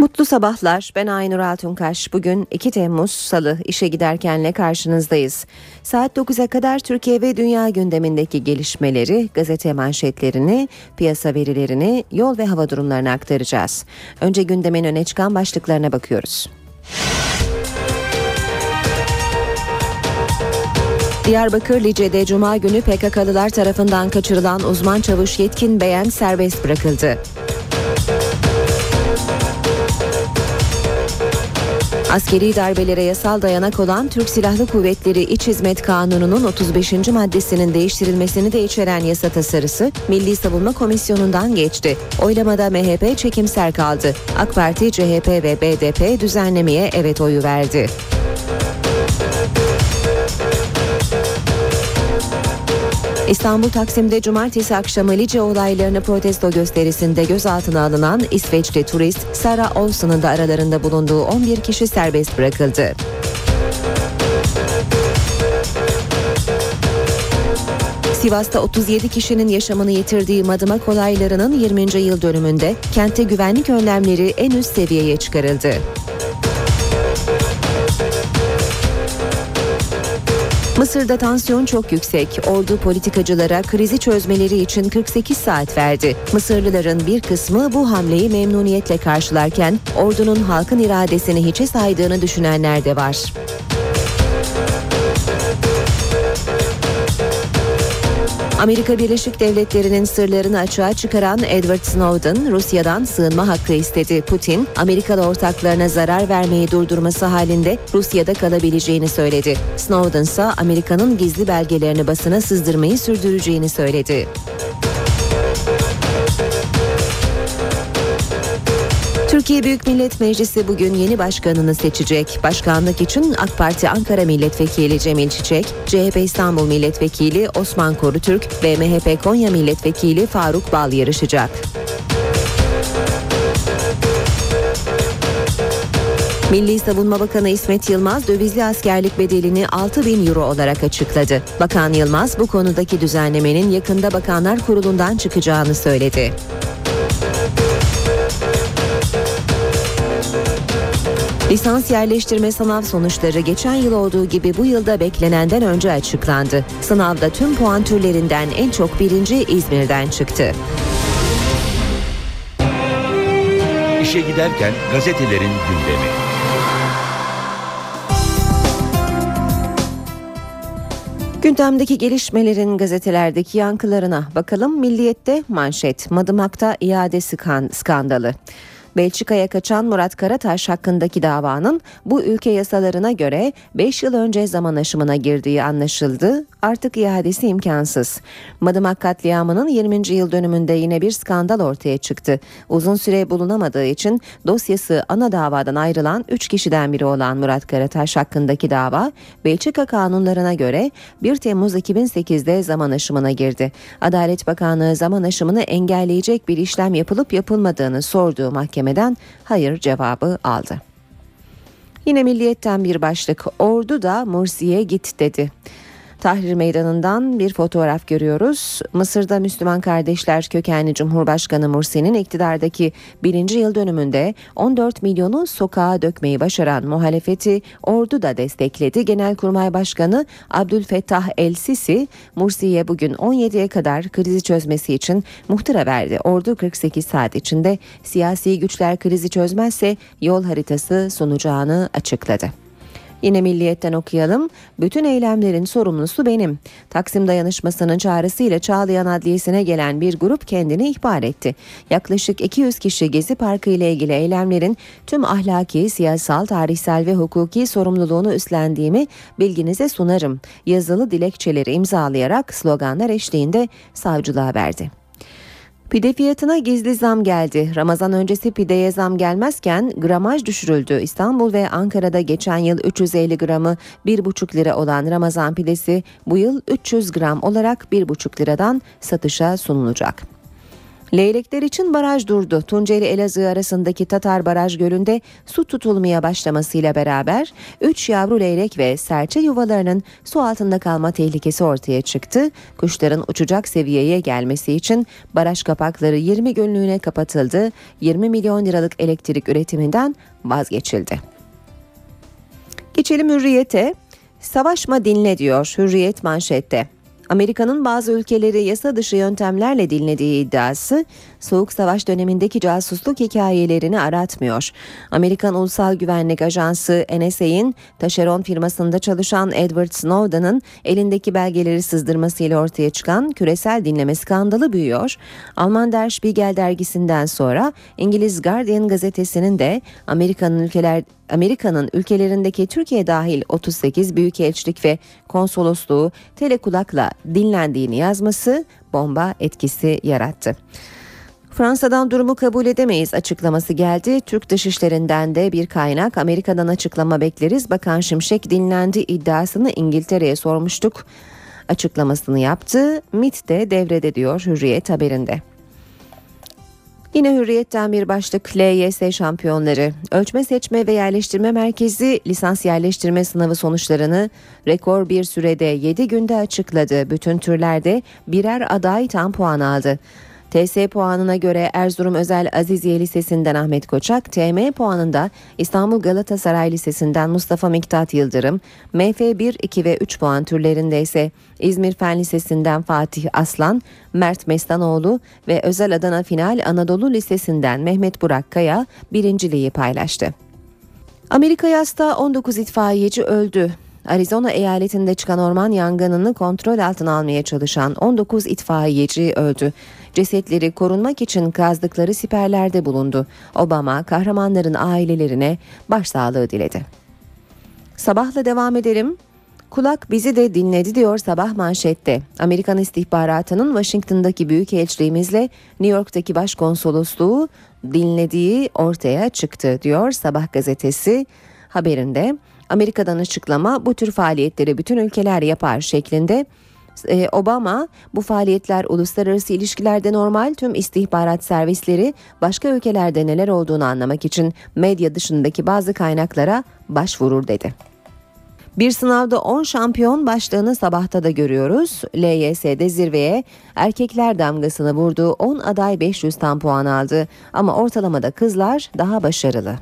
Mutlu sabahlar. Ben Aynur Altunkaş. Bugün 2 Temmuz Salı işe giderkenle karşınızdayız. Saat 9'a kadar Türkiye ve dünya gündemindeki gelişmeleri, gazete manşetlerini, piyasa verilerini, yol ve hava durumlarını aktaracağız. Önce gündemin öne çıkan başlıklarına bakıyoruz. Diyarbakır Lice'de Cuma günü PKK'lılar tarafından kaçırılan uzman çavuş Yetkin Beyen serbest bırakıldı. Askeri darbelere yasal dayanak olan Türk Silahlı Kuvvetleri İç Hizmet Kanunu'nun 35. maddesinin değiştirilmesini de içeren yasa tasarısı Milli Savunma Komisyonu'ndan geçti. Oylamada MHP çekimser kaldı. AK Parti, CHP ve BDP düzenlemeye evet oyu verdi. İstanbul Taksim'de cumartesi akşamı Lice olaylarını protesto gösterisinde gözaltına alınan İsveçli turist Sarah Olsen'ın da aralarında bulunduğu 11 kişi serbest bırakıldı. Sivas'ta 37 kişinin yaşamını yitirdiği Madımak olaylarının 20. yıl dönümünde kentte güvenlik önlemleri en üst seviyeye çıkarıldı. Mısır'da tansiyon çok yüksek. Ordu politikacılara krizi çözmeleri için 48 saat verdi. Mısırlıların bir kısmı bu hamleyi memnuniyetle karşılarken ordunun halkın iradesini hiçe saydığını düşünenler de var. Amerika Birleşik Devletleri'nin sırlarını açığa çıkaran Edward Snowden Rusya'dan sığınma hakkı istedi. Putin, Amerikalı ortaklarına zarar vermeyi durdurması halinde Rusya'da kalabileceğini söyledi. Snowden ise Amerika'nın gizli belgelerini basına sızdırmayı sürdüreceğini söyledi. Türkiye Büyük Millet Meclisi bugün yeni başkanını seçecek. Başkanlık için AK Parti Ankara Milletvekili Cemil Çiçek, CHP İstanbul Milletvekili Osman Korutürk ve MHP Konya Milletvekili Faruk Bal yarışacak. Milli Savunma Bakanı İsmet Yılmaz dövizli askerlik bedelini 6 bin euro olarak açıkladı. Bakan Yılmaz bu konudaki düzenlemenin yakında Bakanlar Kurulu'ndan çıkacağını söyledi. Lisans yerleştirme sınav sonuçları geçen yıl olduğu gibi bu yılda beklenenden önce açıklandı. Sınavda tüm puan türlerinden en çok birinci İzmir'den çıktı. İşe giderken gazetelerin gündemi. Gündemdeki gelişmelerin gazetelerdeki yankılarına bakalım. Milliyet'te manşet Madımak'ta iade skandalı. Belçika'ya kaçan Murat Karataş hakkındaki davanın bu ülke yasalarına göre 5 yıl önce zaman aşımına girdiği anlaşıldı. Artık iadesi imkansız. Madımak katliamının 20. yıl dönümünde yine bir skandal ortaya çıktı. Uzun süre bulunamadığı için dosyası ana davadan ayrılan 3 kişiden biri olan Murat Karataş hakkındaki dava Belçika kanunlarına göre 1 Temmuz 2008'de zaman aşımına girdi. Adalet Bakanlığı zaman aşımını engelleyecek bir işlem yapılıp yapılmadığını sorduğu mahkeme mahkemeden hayır cevabı aldı. Yine milliyetten bir başlık ordu da Mursi'ye git dedi. Tahrir Meydanı'ndan bir fotoğraf görüyoruz. Mısır'da Müslüman Kardeşler kökenli Cumhurbaşkanı Mursi'nin iktidardaki birinci yıl dönümünde 14 milyonu sokağa dökmeyi başaran muhalefeti ordu da destekledi. Genelkurmay Başkanı Abdülfettah El Sisi, Mursi'ye bugün 17'ye kadar krizi çözmesi için muhtıra verdi. Ordu 48 saat içinde siyasi güçler krizi çözmezse yol haritası sunacağını açıkladı. Yine Milliyet'ten okuyalım. Bütün eylemlerin sorumlusu benim. Taksim dayanışmasının çağrısıyla Çağlayan Adliyesi'ne gelen bir grup kendini ihbar etti. Yaklaşık 200 kişi Gezi Parkı ile ilgili eylemlerin tüm ahlaki, siyasal, tarihsel ve hukuki sorumluluğunu üstlendiğimi bilginize sunarım. Yazılı dilekçeleri imzalayarak sloganlar eşliğinde savcılığa verdi. Pide fiyatına gizli zam geldi. Ramazan öncesi pideye zam gelmezken gramaj düşürüldü. İstanbul ve Ankara'da geçen yıl 350 gramı 1,5 lira olan Ramazan pidesi bu yıl 300 gram olarak 1,5 liradan satışa sunulacak. Leylekler için baraj durdu. Tunceli Elazığ arasındaki Tatar Baraj Gölü'nde su tutulmaya başlamasıyla beraber 3 yavru leylek ve serçe yuvalarının su altında kalma tehlikesi ortaya çıktı. Kuşların uçacak seviyeye gelmesi için baraj kapakları 20 günlüğüne kapatıldı. 20 milyon liralık elektrik üretiminden vazgeçildi. Geçelim hürriyete. Savaşma dinle diyor Hürriyet manşette. Amerika'nın bazı ülkeleri yasa dışı yöntemlerle dinlediği iddiası Soğuk Savaş dönemindeki casusluk hikayelerini aratmıyor. Amerikan Ulusal Güvenlik Ajansı NSA'in taşeron firmasında çalışan Edward Snowden'ın elindeki belgeleri sızdırmasıyla ortaya çıkan küresel dinleme skandalı büyüyor. Alman Der Spiegel dergisinden sonra İngiliz Guardian gazetesinin de Amerika'nın ülkeler Amerika'nın ülkelerindeki Türkiye dahil 38 büyükelçilik ve konsolosluğu telekulakla dinlendiğini yazması bomba etkisi yarattı. Fransa'dan durumu kabul edemeyiz açıklaması geldi. Türk Dışişleri'nden de bir kaynak Amerika'dan açıklama bekleriz. Bakan Şimşek dinlendi iddiasını İngiltere'ye sormuştuk. Açıklamasını yaptı. MIT de devrede diyor Hürriyet haberinde. Yine hürriyetten bir başlık LYS şampiyonları. Ölçme Seçme ve Yerleştirme Merkezi lisans yerleştirme sınavı sonuçlarını rekor bir sürede 7 günde açıkladı. Bütün türlerde birer aday tam puan aldı. TS puanına göre Erzurum Özel Aziziye Lisesi'nden Ahmet Koçak, TM puanında İstanbul Galatasaray Lisesi'nden Mustafa Miktat Yıldırım, MF 1, 2 ve 3 puan türlerinde ise İzmir Fen Lisesi'nden Fatih Aslan, Mert Mestanoğlu ve Özel Adana Final Anadolu Lisesi'nden Mehmet Burak Kaya birinciliği paylaştı. Amerika yasta 19 itfaiyeci öldü. Arizona eyaletinde çıkan orman yangınını kontrol altına almaya çalışan 19 itfaiyeci öldü. Cesetleri korunmak için kazdıkları siperlerde bulundu. Obama kahramanların ailelerine başsağlığı diledi. Sabahla devam edelim. Kulak bizi de dinledi diyor sabah manşette. Amerikan istihbaratının Washington'daki büyükelçiliğimizle New York'taki başkonsolosluğu dinlediği ortaya çıktı diyor sabah gazetesi haberinde. Amerika'dan açıklama bu tür faaliyetleri bütün ülkeler yapar şeklinde e, Obama bu faaliyetler uluslararası ilişkilerde normal tüm istihbarat servisleri başka ülkelerde neler olduğunu anlamak için medya dışındaki bazı kaynaklara başvurur dedi. Bir sınavda 10 şampiyon başlığını sabahta da görüyoruz. LYS'de zirveye erkekler damgasını vurdu. 10 aday 500 tam puan aldı ama ortalamada kızlar daha başarılı.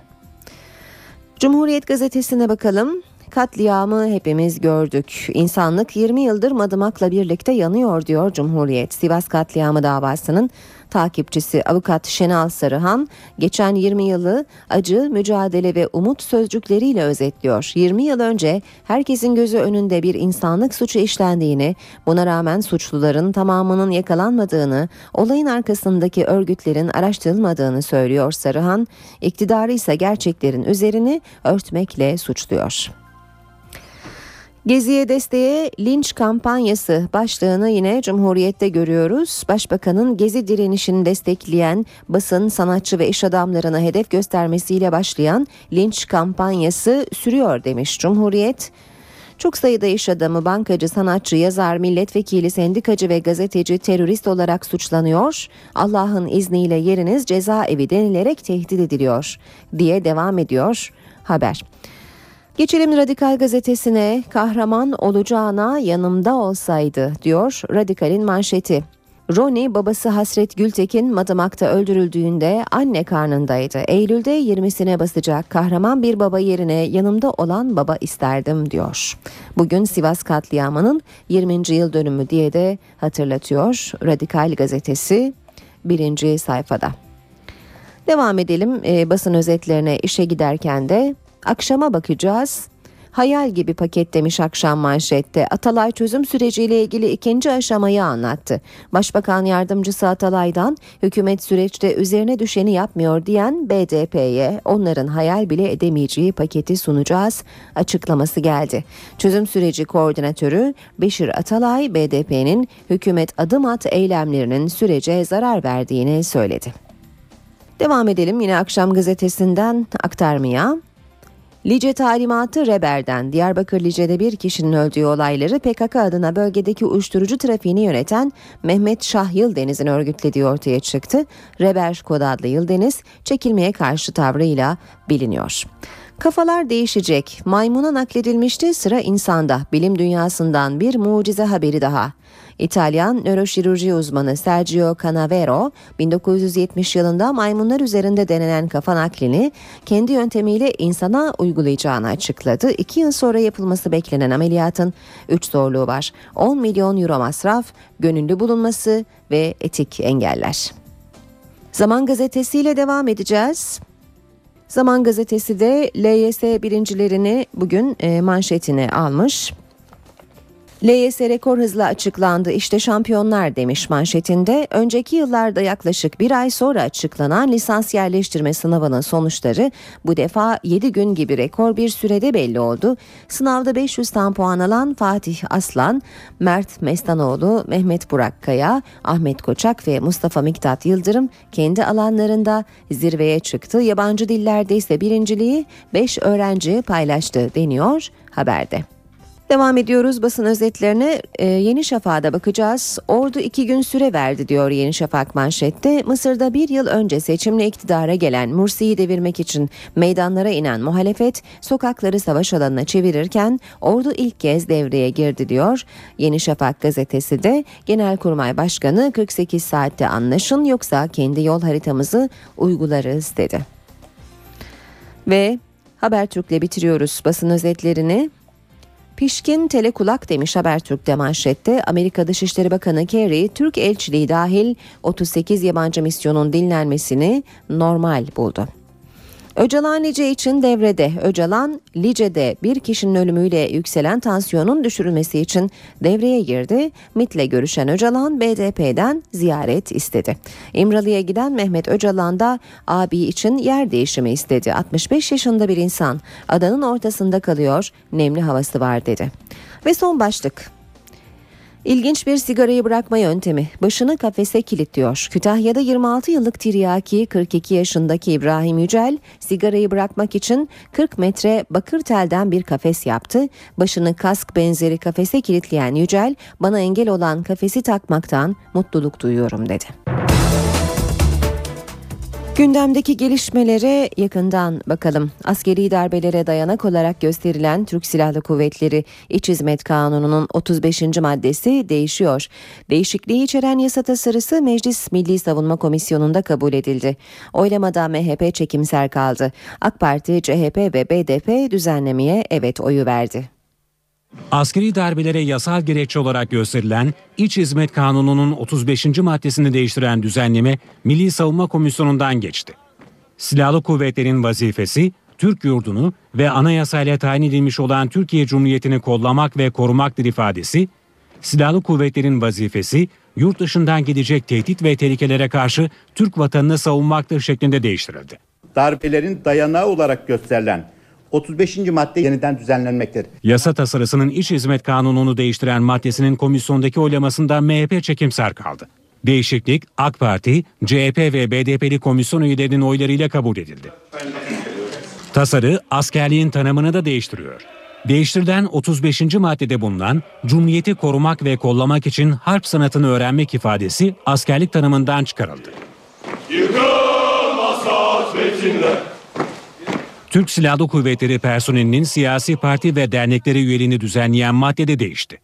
Cumhuriyet gazetesine bakalım. Katliamı hepimiz gördük. İnsanlık 20 yıldır Madımak'la birlikte yanıyor diyor Cumhuriyet. Sivas katliamı davasının takipçisi avukat Şenal Sarıhan geçen 20 yılı acı, mücadele ve umut sözcükleriyle özetliyor. 20 yıl önce herkesin gözü önünde bir insanlık suçu işlendiğini, buna rağmen suçluların tamamının yakalanmadığını, olayın arkasındaki örgütlerin araştırılmadığını söylüyor Sarıhan. İktidarı ise gerçeklerin üzerini örtmekle suçluyor. Geziye desteğe linç kampanyası başlığını yine Cumhuriyet'te görüyoruz. Başbakanın gezi direnişini destekleyen basın, sanatçı ve iş adamlarına hedef göstermesiyle başlayan linç kampanyası sürüyor demiş Cumhuriyet. Çok sayıda iş adamı, bankacı, sanatçı, yazar, milletvekili, sendikacı ve gazeteci terörist olarak suçlanıyor. Allah'ın izniyle yeriniz cezaevi denilerek tehdit ediliyor diye devam ediyor haber. Geçelim Radikal gazetesine kahraman olacağına yanımda olsaydı diyor Radikal'in manşeti. Roni babası Hasret Gültekin Madımak'ta öldürüldüğünde anne karnındaydı. Eylül'de 20'sine basacak kahraman bir baba yerine yanımda olan baba isterdim diyor. Bugün Sivas katliamının 20. yıl dönümü diye de hatırlatıyor Radikal gazetesi birinci sayfada. Devam edelim e, basın özetlerine işe giderken de Akşama bakacağız. Hayal gibi paket demiş akşam manşette. Atalay çözüm süreciyle ilgili ikinci aşamayı anlattı. Başbakan yardımcısı Atalay'dan hükümet süreçte üzerine düşeni yapmıyor diyen BDP'ye onların hayal bile edemeyeceği paketi sunacağız açıklaması geldi. Çözüm süreci koordinatörü Beşir Atalay BDP'nin hükümet adım at eylemlerinin sürece zarar verdiğini söyledi. Devam edelim yine akşam gazetesinden aktarmaya. Lice talimatı Reber'den Diyarbakır Lice'de bir kişinin öldüğü olayları PKK adına bölgedeki uyuşturucu trafiğini yöneten Mehmet Şah Yıldeniz'in örgütlediği ortaya çıktı. Reber kod adlı Yıldeniz çekilmeye karşı tavrıyla biliniyor. Kafalar değişecek. Maymuna nakledilmişti sıra insanda. Bilim dünyasından bir mucize haberi daha. İtalyan nöroşirurji uzmanı Sergio Canavero 1970 yılında maymunlar üzerinde denenen kafa naklini kendi yöntemiyle insana uygulayacağını açıkladı. İki yıl sonra yapılması beklenen ameliyatın 3 zorluğu var. 10 milyon euro masraf, gönüllü bulunması ve etik engeller. Zaman gazetesiyle devam edeceğiz. Zaman gazetesi de LYS birincilerini bugün e, manşetine almış. LYS rekor hızla açıklandı işte şampiyonlar demiş manşetinde. Önceki yıllarda yaklaşık bir ay sonra açıklanan lisans yerleştirme sınavının sonuçları bu defa 7 gün gibi rekor bir sürede belli oldu. Sınavda 500 tam puan alan Fatih Aslan, Mert Mestanoğlu, Mehmet Burak Kaya, Ahmet Koçak ve Mustafa Miktat Yıldırım kendi alanlarında zirveye çıktı. Yabancı dillerde ise birinciliği 5 öğrenci paylaştı deniyor haberde. Devam ediyoruz basın özetlerine. Ee, Yeni Şafak'a bakacağız. Ordu iki gün süre verdi diyor Yeni Şafak manşette. Mısır'da bir yıl önce seçimle iktidara gelen Mursi'yi devirmek için meydanlara inen muhalefet sokakları savaş alanına çevirirken ordu ilk kez devreye girdi diyor. Yeni Şafak gazetesi de Genelkurmay Başkanı 48 saatte anlaşın yoksa kendi yol haritamızı uygularız dedi. Ve Habertürk'le bitiriyoruz basın özetlerini. Pişkin telekulak demiş Habertürk'te manşette. Amerika Dışişleri Bakanı Kerry, Türk elçiliği dahil 38 yabancı misyonun dinlenmesini normal buldu. Öcalan Lice için devrede. Öcalan Lice'de bir kişinin ölümüyle yükselen tansiyonun düşürülmesi için devreye girdi. MIT'le görüşen Öcalan BDP'den ziyaret istedi. İmralı'ya giden Mehmet Öcalan da abi için yer değişimi istedi. 65 yaşında bir insan adanın ortasında kalıyor, nemli havası var dedi. Ve son başlık. İlginç bir sigarayı bırakma yöntemi. Başını kafese kilitliyor. Kütahya'da 26 yıllık tiryaki 42 yaşındaki İbrahim Yücel sigarayı bırakmak için 40 metre bakır telden bir kafes yaptı. Başını kask benzeri kafese kilitleyen Yücel bana engel olan kafesi takmaktan mutluluk duyuyorum dedi. Gündemdeki gelişmelere yakından bakalım. Askeri darbelere dayanak olarak gösterilen Türk Silahlı Kuvvetleri İç Hizmet Kanunu'nun 35. maddesi değişiyor. Değişikliği içeren yasa tasarısı Meclis Milli Savunma Komisyonu'nda kabul edildi. Oylamada MHP çekimser kaldı. AK Parti, CHP ve BDP düzenlemeye evet oyu verdi. Askeri darbelere yasal gerekçe olarak gösterilen İç Hizmet Kanunu'nun 35. maddesini değiştiren düzenleme Milli Savunma Komisyonu'ndan geçti. Silahlı kuvvetlerin vazifesi Türk yurdunu ve anayasayla tayin edilmiş olan Türkiye Cumhuriyeti'ni kollamak ve korumaktır ifadesi, silahlı kuvvetlerin vazifesi yurt dışından gidecek tehdit ve tehlikelere karşı Türk vatanını savunmaktır şeklinde değiştirildi. Darbelerin dayanağı olarak gösterilen 35. madde yeniden düzenlenmektedir. Yasa tasarısının iç hizmet kanununu değiştiren maddesinin komisyondaki oylamasında MHP çekimser kaldı. Değişiklik AK Parti, CHP ve BDP'li komisyon üyelerinin oylarıyla kabul edildi. Tasarı askerliğin tanımını da değiştiriyor. Değiştirilen 35. maddede bulunan Cumhuriyeti korumak ve kollamak için harp sanatını öğrenmek ifadesi askerlik tanımından çıkarıldı. Türk Silahlı Kuvvetleri personelinin siyasi parti ve dernekleri üyeliğini düzenleyen maddede değişti.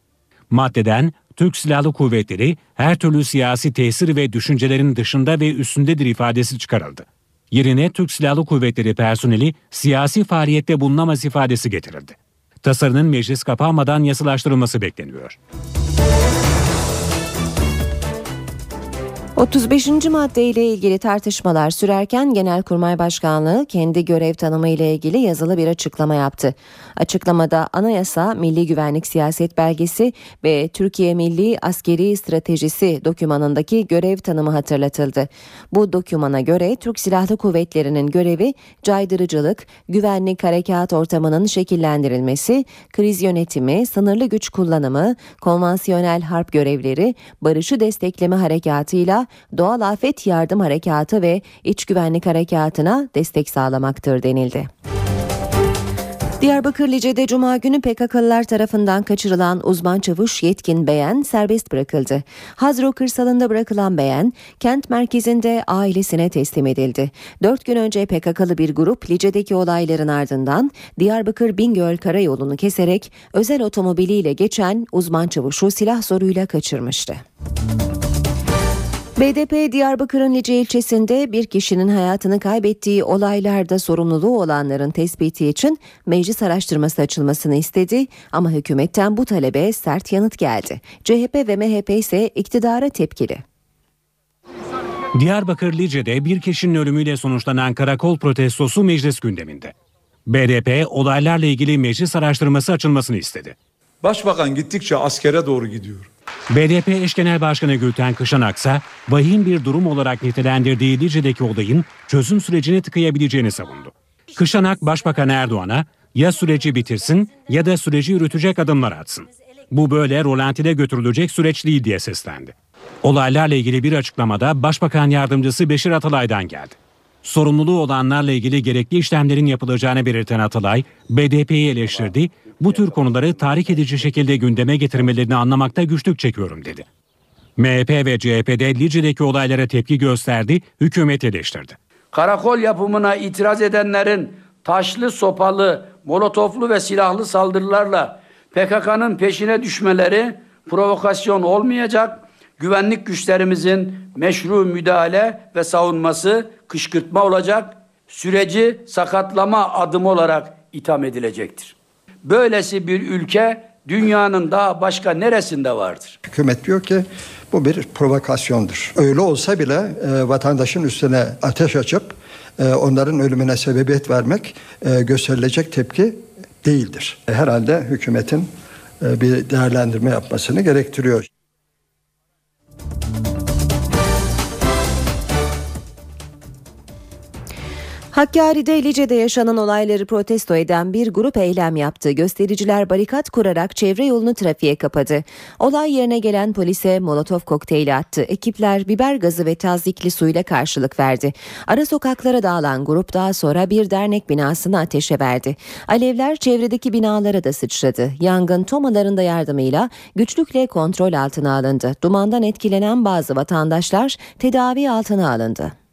Maddeden Türk Silahlı Kuvvetleri her türlü siyasi tesir ve düşüncelerin dışında ve üstündedir ifadesi çıkarıldı. Yerine Türk Silahlı Kuvvetleri personeli siyasi faaliyette bulunamaz ifadesi getirildi. Tasarının meclis kapanmadan yasalaştırılması bekleniyor. 35. madde ile ilgili tartışmalar sürerken Genelkurmay Başkanlığı kendi görev tanımı ile ilgili yazılı bir açıklama yaptı. Açıklamada anayasa, milli güvenlik siyaset belgesi ve Türkiye Milli Askeri Stratejisi dokümanındaki görev tanımı hatırlatıldı. Bu dokümana göre Türk Silahlı Kuvvetleri'nin görevi caydırıcılık, güvenlik harekat ortamının şekillendirilmesi, kriz yönetimi, sınırlı güç kullanımı, konvansiyonel harp görevleri, barışı destekleme harekatıyla doğal afet yardım harekatı ve iç güvenlik harekatına destek sağlamaktır denildi. Diyarbakır Lice'de Cuma günü PKK'lılar tarafından kaçırılan uzman çavuş Yetkin Beyen serbest bırakıldı. Hazro kırsalında bırakılan Beyen, kent merkezinde ailesine teslim edildi. Dört gün önce PKK'lı bir grup Lice'deki olayların ardından Diyarbakır Bingöl karayolunu keserek özel otomobiliyle geçen uzman çavuşu silah zoruyla kaçırmıştı. BDP Diyarbakır'ın Lice ilçesinde bir kişinin hayatını kaybettiği olaylarda sorumluluğu olanların tespiti için meclis araştırması açılmasını istedi ama hükümetten bu talebe sert yanıt geldi. CHP ve MHP ise iktidara tepkili. Diyarbakır Lice'de bir kişinin ölümüyle sonuçlanan karakol protestosu meclis gündeminde. BDP olaylarla ilgili meclis araştırması açılmasını istedi. Başbakan gittikçe askere doğru gidiyor. BDP eş genel başkanı Gülten Kışanaksa vahim bir durum olarak nitelendirdiği Lice'deki olayın çözüm sürecini tıkayabileceğini savundu. Kışanak Başbakan Erdoğan'a ya süreci bitirsin ya da süreci yürütecek adımlar atsın. Bu böyle rolantide götürülecek süreç değil diye seslendi. Olaylarla ilgili bir açıklamada Başbakan Yardımcısı Beşir Atalay'dan geldi. Sorumluluğu olanlarla ilgili gerekli işlemlerin yapılacağını belirten Atalay, BDP'yi eleştirdi, bu tür konuları tahrik edici şekilde gündeme getirmelerini anlamakta güçlük çekiyorum dedi. MHP ve CHP'de Lice'deki olaylara tepki gösterdi, hükümet eleştirdi. Karakol yapımına itiraz edenlerin taşlı, sopalı, molotoflu ve silahlı saldırılarla PKK'nın peşine düşmeleri provokasyon olmayacak, güvenlik güçlerimizin meşru müdahale ve savunması kışkırtma olacak, süreci sakatlama adımı olarak itham edilecektir. Böylesi bir ülke dünyanın daha başka neresinde vardır? Hükümet diyor ki bu bir provokasyondur. Öyle olsa bile e, vatandaşın üstüne ateş açıp e, onların ölümüne sebebiyet vermek e, gösterilecek tepki değildir. Herhalde hükümetin e, bir değerlendirme yapmasını gerektiriyor. Hakkari'de Lice'de yaşanan olayları protesto eden bir grup eylem yaptı. Göstericiler barikat kurarak çevre yolunu trafiğe kapadı. Olay yerine gelen polise molotof kokteyli attı. Ekipler biber gazı ve tazikli suyla karşılık verdi. Ara sokaklara dağılan grup daha sonra bir dernek binasını ateşe verdi. Alevler çevredeki binalara da sıçradı. Yangın tomaların da yardımıyla güçlükle kontrol altına alındı. Dumandan etkilenen bazı vatandaşlar tedavi altına alındı.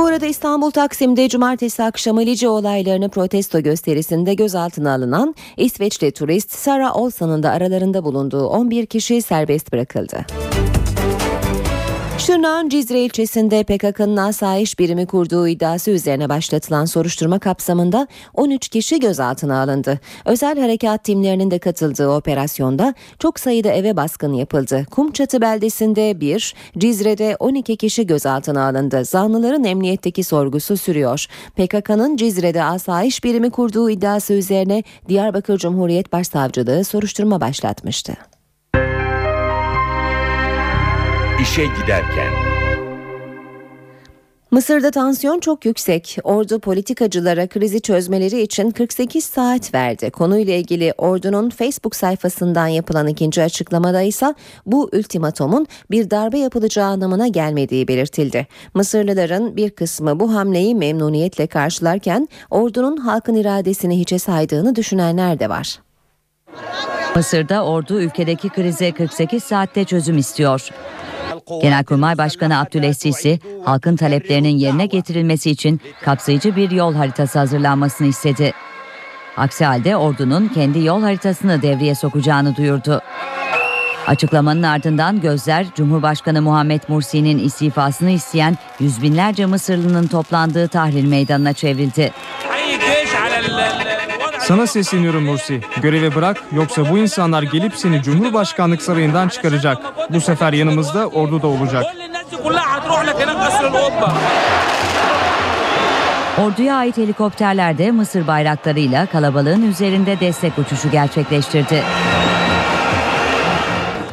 Bu arada İstanbul Taksim'de cumartesi akşamı Lice olaylarını protesto gösterisinde gözaltına alınan İsveçli turist Sarah Olsan'ın da aralarında bulunduğu 11 kişi serbest bırakıldı. Şırnak'ın Cizre ilçesinde PKK'nın asayiş birimi kurduğu iddiası üzerine başlatılan soruşturma kapsamında 13 kişi gözaltına alındı. Özel harekat timlerinin de katıldığı operasyonda çok sayıda eve baskın yapıldı. Kumçatı beldesinde 1, Cizre'de 12 kişi gözaltına alındı. Zanlıların emniyetteki sorgusu sürüyor. PKK'nın Cizre'de asayiş birimi kurduğu iddiası üzerine Diyarbakır Cumhuriyet Başsavcılığı soruşturma başlatmıştı. İşe giderken Mısır'da tansiyon çok yüksek. Ordu politikacılara krizi çözmeleri için 48 saat verdi. Konuyla ilgili ordunun Facebook sayfasından yapılan ikinci açıklamada ise bu ultimatomun bir darbe yapılacağı anlamına gelmediği belirtildi. Mısırlıların bir kısmı bu hamleyi memnuniyetle karşılarken ordunun halkın iradesini hiçe saydığını düşünenler de var. Mısır'da ordu ülkedeki krize 48 saatte çözüm istiyor. Genelkurmay Başkanı Abdülhamid Sisi, halkın taleplerinin yerine getirilmesi için kapsayıcı bir yol haritası hazırlanmasını istedi. Aksi halde ordunun kendi yol haritasını devreye sokacağını duyurdu. Açıklamanın ardından gözler Cumhurbaşkanı Muhammed Mursi'nin istifasını isteyen yüz binlerce Mısırlı'nın toplandığı tahrir meydanına çevrildi. Sana sesleniyorum Mursi. Görevi bırak yoksa bu insanlar gelip seni Cumhurbaşkanlık sarayından çıkaracak. Bu sefer yanımızda ordu da olacak. Orduya ait helikopterler de Mısır bayraklarıyla kalabalığın üzerinde destek uçuşu gerçekleştirdi.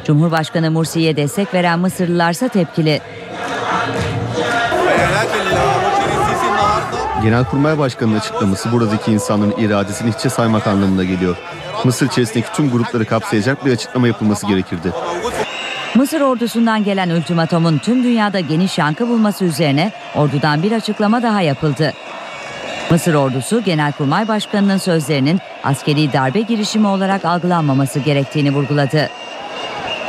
Cumhurbaşkanı Mursi'ye destek veren Mısırlılarsa tepkili. Genelkurmay Başkanı'nın açıklaması buradaki insanların iradesini hiçe saymak anlamına geliyor. Mısır içerisindeki tüm grupları kapsayacak bir açıklama yapılması gerekirdi. Mısır ordusundan gelen ultimatomun tüm dünyada geniş yankı bulması üzerine ordudan bir açıklama daha yapıldı. Mısır ordusu Genelkurmay Başkanı'nın sözlerinin askeri darbe girişimi olarak algılanmaması gerektiğini vurguladı.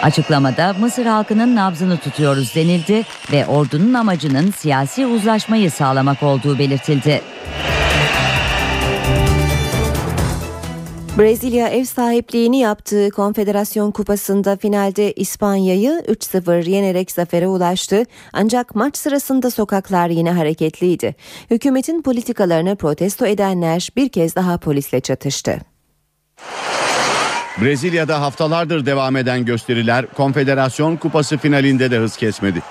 Açıklamada Mısır halkının nabzını tutuyoruz denildi ve ordunun amacının siyasi uzlaşmayı sağlamak olduğu belirtildi. Brezilya ev sahipliğini yaptığı Konfederasyon Kupası'nda finalde İspanya'yı 3-0 yenerek zafere ulaştı. Ancak maç sırasında sokaklar yine hareketliydi. Hükümetin politikalarını protesto edenler bir kez daha polisle çatıştı. Brezilya'da haftalardır devam eden gösteriler Konfederasyon Kupası finalinde de hız kesmedi.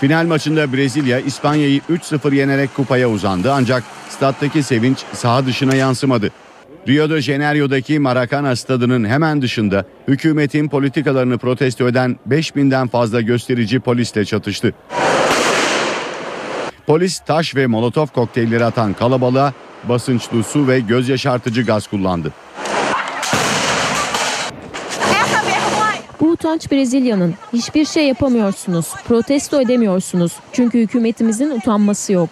Final maçında Brezilya İspanya'yı 3-0 yenerek kupaya uzandı ancak stat'taki sevinç saha dışına yansımadı. Rio de Janeiro'daki Maracana stadının hemen dışında hükümetin politikalarını protesto eden 5000'den fazla gösterici polisle çatıştı. Polis taş ve molotof kokteylleri atan kalabalığa basınçlı su ve göz yaşartıcı gaz kullandı. Bu utanç Brezilya'nın. Hiçbir şey yapamıyorsunuz. Protesto edemiyorsunuz. Çünkü hükümetimizin utanması yok.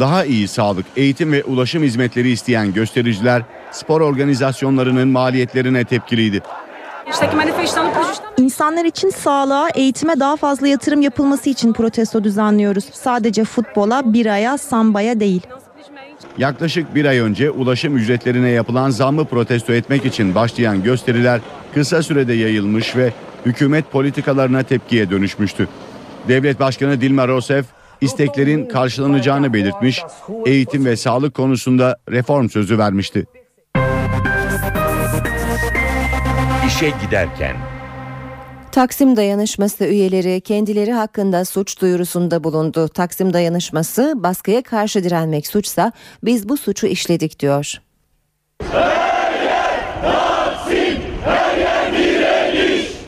Daha iyi sağlık, eğitim ve ulaşım hizmetleri isteyen göstericiler spor organizasyonlarının maliyetlerine tepkiliydi. İnsanlar için sağlığa, eğitime daha fazla yatırım yapılması için protesto düzenliyoruz. Sadece futbola, biraya, sambaya değil. Yaklaşık bir ay önce ulaşım ücretlerine yapılan zammı protesto etmek için başlayan gösteriler kısa sürede yayılmış ve hükümet politikalarına tepkiye dönüşmüştü. Devlet Başkanı Dilma Rousseff isteklerin karşılanacağını belirtmiş, eğitim ve sağlık konusunda reform sözü vermişti. İşe giderken Taksim Dayanışması üyeleri kendileri hakkında suç duyurusunda bulundu. Taksim Dayanışması baskıya karşı direnmek suçsa biz bu suçu işledik diyor.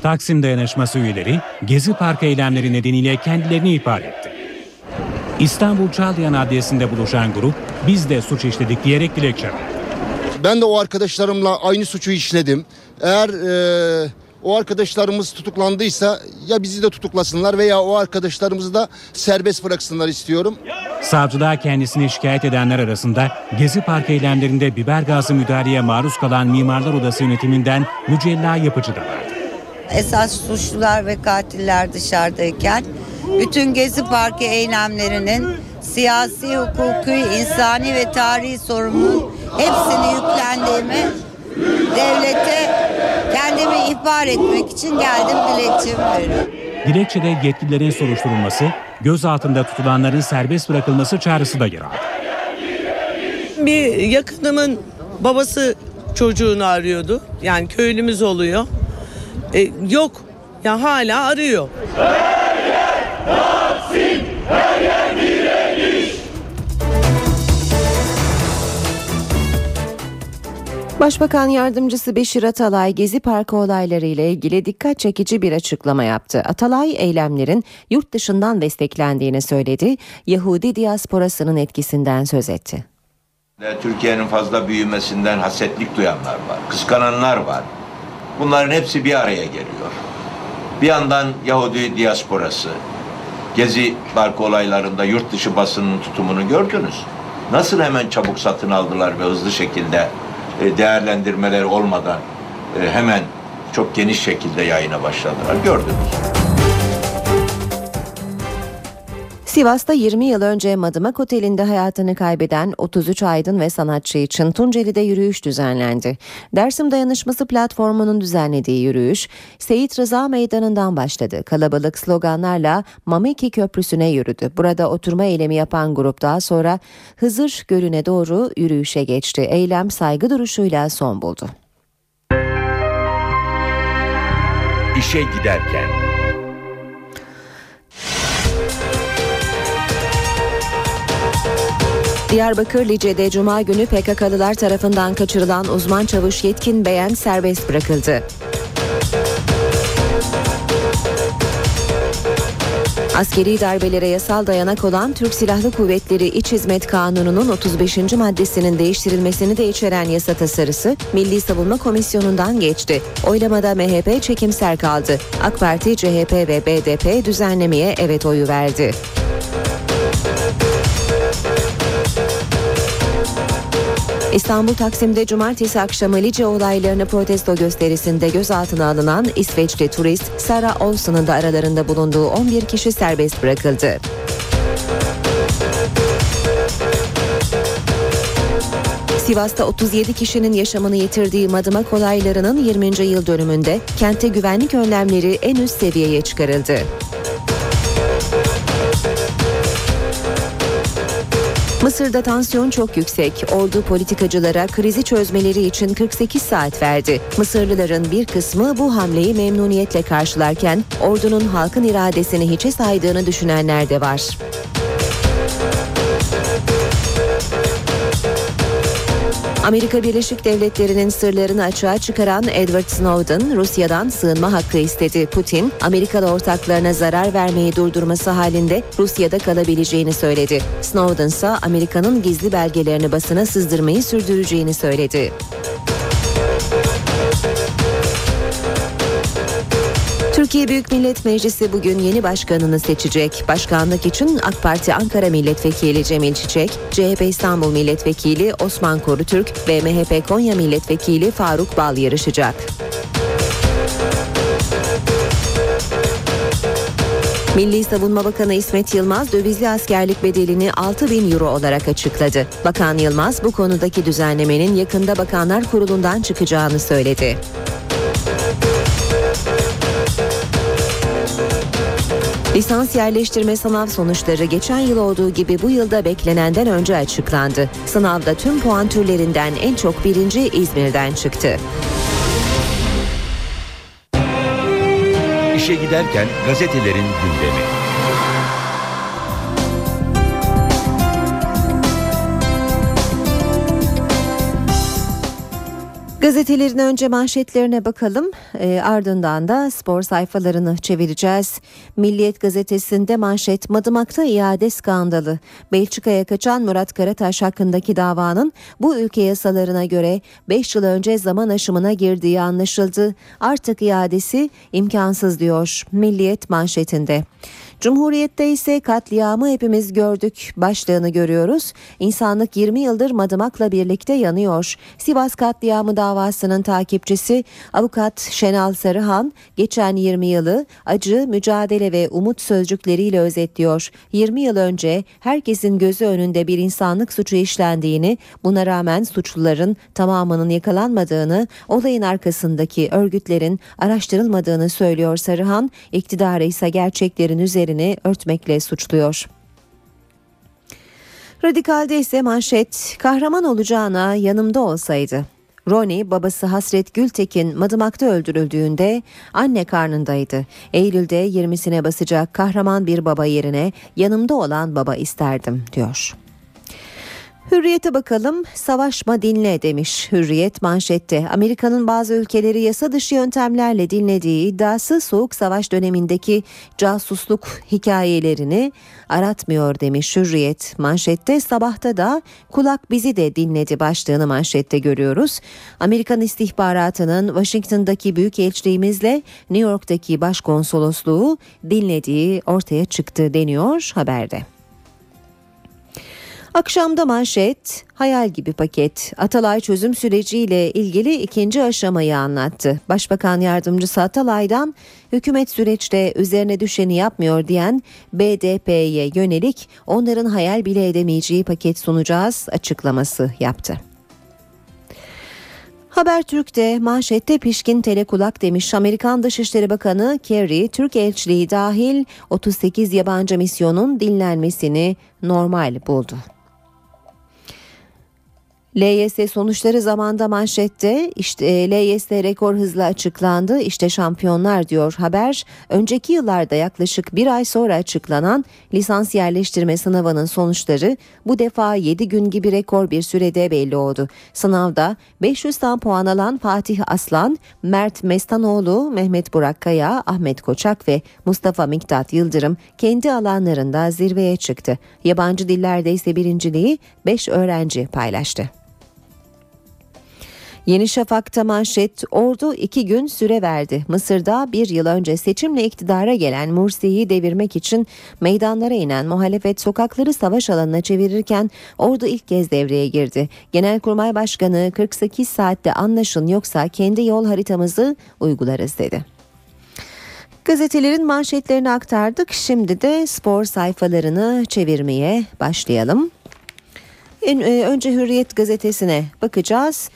Taksim Dayanışması üyeleri Gezi Parkı eylemleri nedeniyle kendilerini ihbar etti. İstanbul Çağlayan Adliyesi'nde buluşan grup biz de suç işledik diyerek dilekçe verdi. Ben de o arkadaşlarımla aynı suçu işledim. Eğer e, o arkadaşlarımız tutuklandıysa ya bizi de tutuklasınlar veya o arkadaşlarımızı da serbest bıraksınlar istiyorum. Savcılığa kendisini şikayet edenler arasında Gezi Parkı eylemlerinde biber gazı müdahaleye maruz kalan Mimarlar Odası yönetiminden Mücella Yapıcı da vardı. Esas suçlular ve katiller dışarıdayken bütün Gezi Parkı eylemlerinin siyasi, hukuki, insani ve tarihi sorumluluğun hepsini yüklendiğimi devlete kendimi ihbar etmek için geldim dilekçemi veriyorum. Dilekçede yetkililerin soruşturulması, gözaltında tutulanların serbest bırakılması çağrısı da yer aldı. Bir yakınımın babası çocuğunu arıyordu. Yani köylümüz oluyor. E, yok. Ya hala arıyor. Başbakan Yardımcısı Beşir Atalay Gezi Parkı olayları ile ilgili dikkat çekici bir açıklama yaptı. Atalay eylemlerin yurt dışından desteklendiğini söyledi. Yahudi diasporasının etkisinden söz etti. Türkiye'nin fazla büyümesinden hasetlik duyanlar var, kıskananlar var. Bunların hepsi bir araya geliyor. Bir yandan Yahudi diasporası, Gezi Parkı olaylarında yurt dışı basının tutumunu gördünüz. Nasıl hemen çabuk satın aldılar ve hızlı şekilde değerlendirmeler olmadan hemen çok geniş şekilde yayına başladılar. Gördünüz. Sivas'ta 20 yıl önce Madımak Oteli'nde hayatını kaybeden 33 aydın ve sanatçı için Tunceli'de yürüyüş düzenlendi. Dersim Dayanışması platformunun düzenlediği yürüyüş Seyit Rıza Meydanı'ndan başladı. Kalabalık sloganlarla Mameki Köprüsü'ne yürüdü. Burada oturma eylemi yapan grup daha sonra Hızır Gölü'ne doğru yürüyüşe geçti. Eylem saygı duruşuyla son buldu. İşe giderken Diyarbakır Lice'de Cuma günü PKK'lılar tarafından kaçırılan uzman çavuş Yetkin Beyen serbest bırakıldı. Askeri darbelere yasal dayanak olan Türk Silahlı Kuvvetleri İç Hizmet Kanunu'nun 35. maddesinin değiştirilmesini de içeren yasa tasarısı Milli Savunma Komisyonu'ndan geçti. Oylamada MHP çekimser kaldı. AK Parti, CHP ve BDP düzenlemeye evet oyu verdi. İstanbul Taksim'de cumartesi akşamı Lice olaylarını protesto gösterisinde gözaltına alınan İsveçli turist Sara Olsen'ın da aralarında bulunduğu 11 kişi serbest bırakıldı. Sivas'ta 37 kişinin yaşamını yitirdiği Madımak olaylarının 20. yıl dönümünde kentte güvenlik önlemleri en üst seviyeye çıkarıldı. Mısır'da tansiyon çok yüksek. Ordu politikacılara krizi çözmeleri için 48 saat verdi. Mısırlıların bir kısmı bu hamleyi memnuniyetle karşılarken ordunun halkın iradesini hiçe saydığını düşünenler de var. Amerika Birleşik Devletleri'nin sırlarını açığa çıkaran Edward Snowden Rusya'dan sığınma hakkı istedi. Putin, Amerikalı ortaklarına zarar vermeyi durdurması halinde Rusya'da kalabileceğini söyledi. Snowden ise Amerika'nın gizli belgelerini basına sızdırmayı sürdüreceğini söyledi. Türkiye Büyük Millet Meclisi bugün yeni başkanını seçecek. Başkanlık için AK Parti Ankara Milletvekili Cemil Çiçek, CHP İstanbul Milletvekili Osman Korutürk ve MHP Konya Milletvekili Faruk Bal yarışacak. Milli Savunma Bakanı İsmet Yılmaz dövizli askerlik bedelini 6 bin euro olarak açıkladı. Bakan Yılmaz bu konudaki düzenlemenin yakında Bakanlar Kurulu'ndan çıkacağını söyledi. Lisans yerleştirme sınav sonuçları geçen yıl olduğu gibi bu yılda beklenenden önce açıklandı. Sınavda tüm puan türlerinden en çok birinci İzmir'den çıktı. İşe giderken gazetelerin gündemi. Gazetelerin önce manşetlerine bakalım e, ardından da spor sayfalarını çevireceğiz. Milliyet gazetesinde manşet Madımak'ta iade skandalı. Belçika'ya kaçan Murat Karataş hakkındaki davanın bu ülke yasalarına göre 5 yıl önce zaman aşımına girdiği anlaşıldı. Artık iadesi imkansız diyor Milliyet manşetinde. Cumhuriyette ise katliamı hepimiz gördük başlığını görüyoruz. İnsanlık 20 yıldır Madımak'la birlikte yanıyor. Sivas katliamı davasının takipçisi avukat Şenal Sarıhan geçen 20 yılı acı, mücadele ve umut sözcükleriyle özetliyor. 20 yıl önce herkesin gözü önünde bir insanlık suçu işlendiğini, buna rağmen suçluların tamamının yakalanmadığını, olayın arkasındaki örgütlerin araştırılmadığını söylüyor Sarıhan. İktidarı ise gerçeklerin üzerine örtmekle suçluyor. Radikal'de ise manşet kahraman olacağına yanımda olsaydı. Ronnie babası Hasret Gültekin Madımak'ta öldürüldüğünde anne karnındaydı. Eylül'de 20'sine basacak kahraman bir baba yerine yanımda olan baba isterdim diyor. Hürriyete bakalım. Savaşma dinle demiş Hürriyet manşette. Amerika'nın bazı ülkeleri yasa dışı yöntemlerle dinlediği iddiası soğuk savaş dönemindeki casusluk hikayelerini aratmıyor demiş Hürriyet. Manşette sabahta da kulak bizi de dinledi başlığını manşette görüyoruz. Amerikan istihbaratının Washington'daki büyükelçiliğimizle New York'taki başkonsolosluğu dinlediği ortaya çıktı deniyor haberde. Akşamda manşet, hayal gibi paket. Atalay çözüm süreciyle ilgili ikinci aşamayı anlattı. Başbakan yardımcısı Atalay'dan hükümet süreçte üzerine düşeni yapmıyor diyen BDP'ye yönelik onların hayal bile edemeyeceği paket sunacağız açıklaması yaptı. Habertürk'te manşette pişkin telekulak demiş Amerikan Dışişleri Bakanı Kerry, Türk elçiliği dahil 38 yabancı misyonun dinlenmesini normal buldu. LYS sonuçları zamanda manşette işte e, LYS rekor hızla açıklandı işte şampiyonlar diyor haber. Önceki yıllarda yaklaşık bir ay sonra açıklanan lisans yerleştirme sınavının sonuçları bu defa 7 gün gibi rekor bir sürede belli oldu. Sınavda 500'ten puan alan Fatih Aslan, Mert Mestanoğlu, Mehmet Burak Kaya, Ahmet Koçak ve Mustafa Miktat Yıldırım kendi alanlarında zirveye çıktı. Yabancı dillerde ise birinciliği 5 öğrenci paylaştı. Yeni Şafak'ta manşet ordu iki gün süre verdi. Mısır'da bir yıl önce seçimle iktidara gelen Mursi'yi devirmek için meydanlara inen muhalefet sokakları savaş alanına çevirirken ordu ilk kez devreye girdi. Genelkurmay Başkanı 48 saatte anlaşın yoksa kendi yol haritamızı uygularız dedi. Gazetelerin manşetlerini aktardık. Şimdi de spor sayfalarını çevirmeye başlayalım. E, önce Hürriyet gazetesine bakacağız.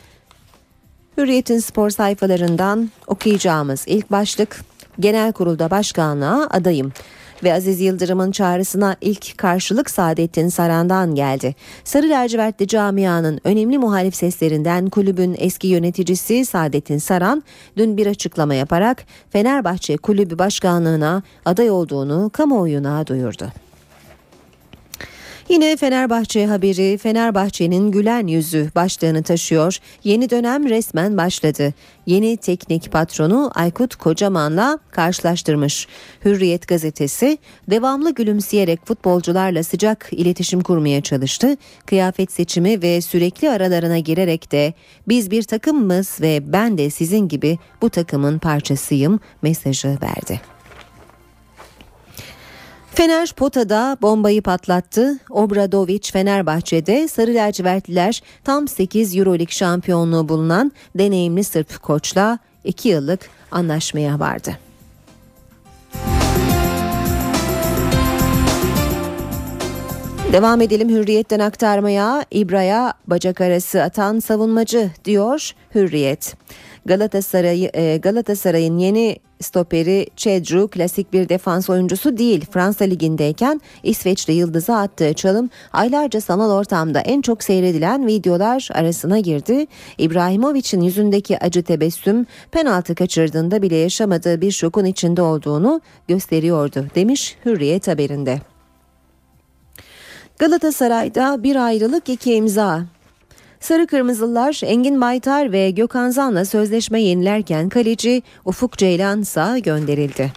Hürriyet'in spor sayfalarından okuyacağımız ilk başlık Genel Kurulda başkanlığa adayım ve Aziz Yıldırım'ın çağrısına ilk karşılık Saadettin Saran'dan geldi. Sarı lacivertli camianın önemli muhalif seslerinden kulübün eski yöneticisi Saadettin Saran dün bir açıklama yaparak Fenerbahçe kulübü başkanlığına aday olduğunu kamuoyuna duyurdu. Yine Fenerbahçe haberi Fenerbahçe'nin gülen yüzü başlığını taşıyor. Yeni dönem resmen başladı. Yeni teknik patronu Aykut Kocaman'la karşılaştırmış. Hürriyet gazetesi devamlı gülümseyerek futbolcularla sıcak iletişim kurmaya çalıştı. Kıyafet seçimi ve sürekli aralarına girerek de biz bir takımız ve ben de sizin gibi bu takımın parçasıyım mesajı verdi. Fener potada bombayı patlattı. Obradovic Fenerbahçe'de Sarı Lacivertliler tam 8 Euroleague şampiyonluğu bulunan deneyimli Sırp koçla 2 yıllık anlaşmaya vardı. Devam edelim Hürriyet'ten aktarmaya. İbra'ya bacak arası atan savunmacı diyor Hürriyet. Galatasaray e, Galatasaray'ın yeni stoperi Cedru klasik bir defans oyuncusu değil. Fransa ligindeyken İsveçli yıldızı attığı çalım aylarca sanal ortamda en çok seyredilen videolar arasına girdi. İbrahimovic'in yüzündeki acı tebessüm penaltı kaçırdığında bile yaşamadığı bir şokun içinde olduğunu gösteriyordu demiş Hürriyet haberinde. Galatasaray'da bir ayrılık iki imza. Sarı Kırmızılar Engin Baytar ve Gökhan Zan'la sözleşme yenilerken kaleci Ufuk Ceylan ise gönderildi.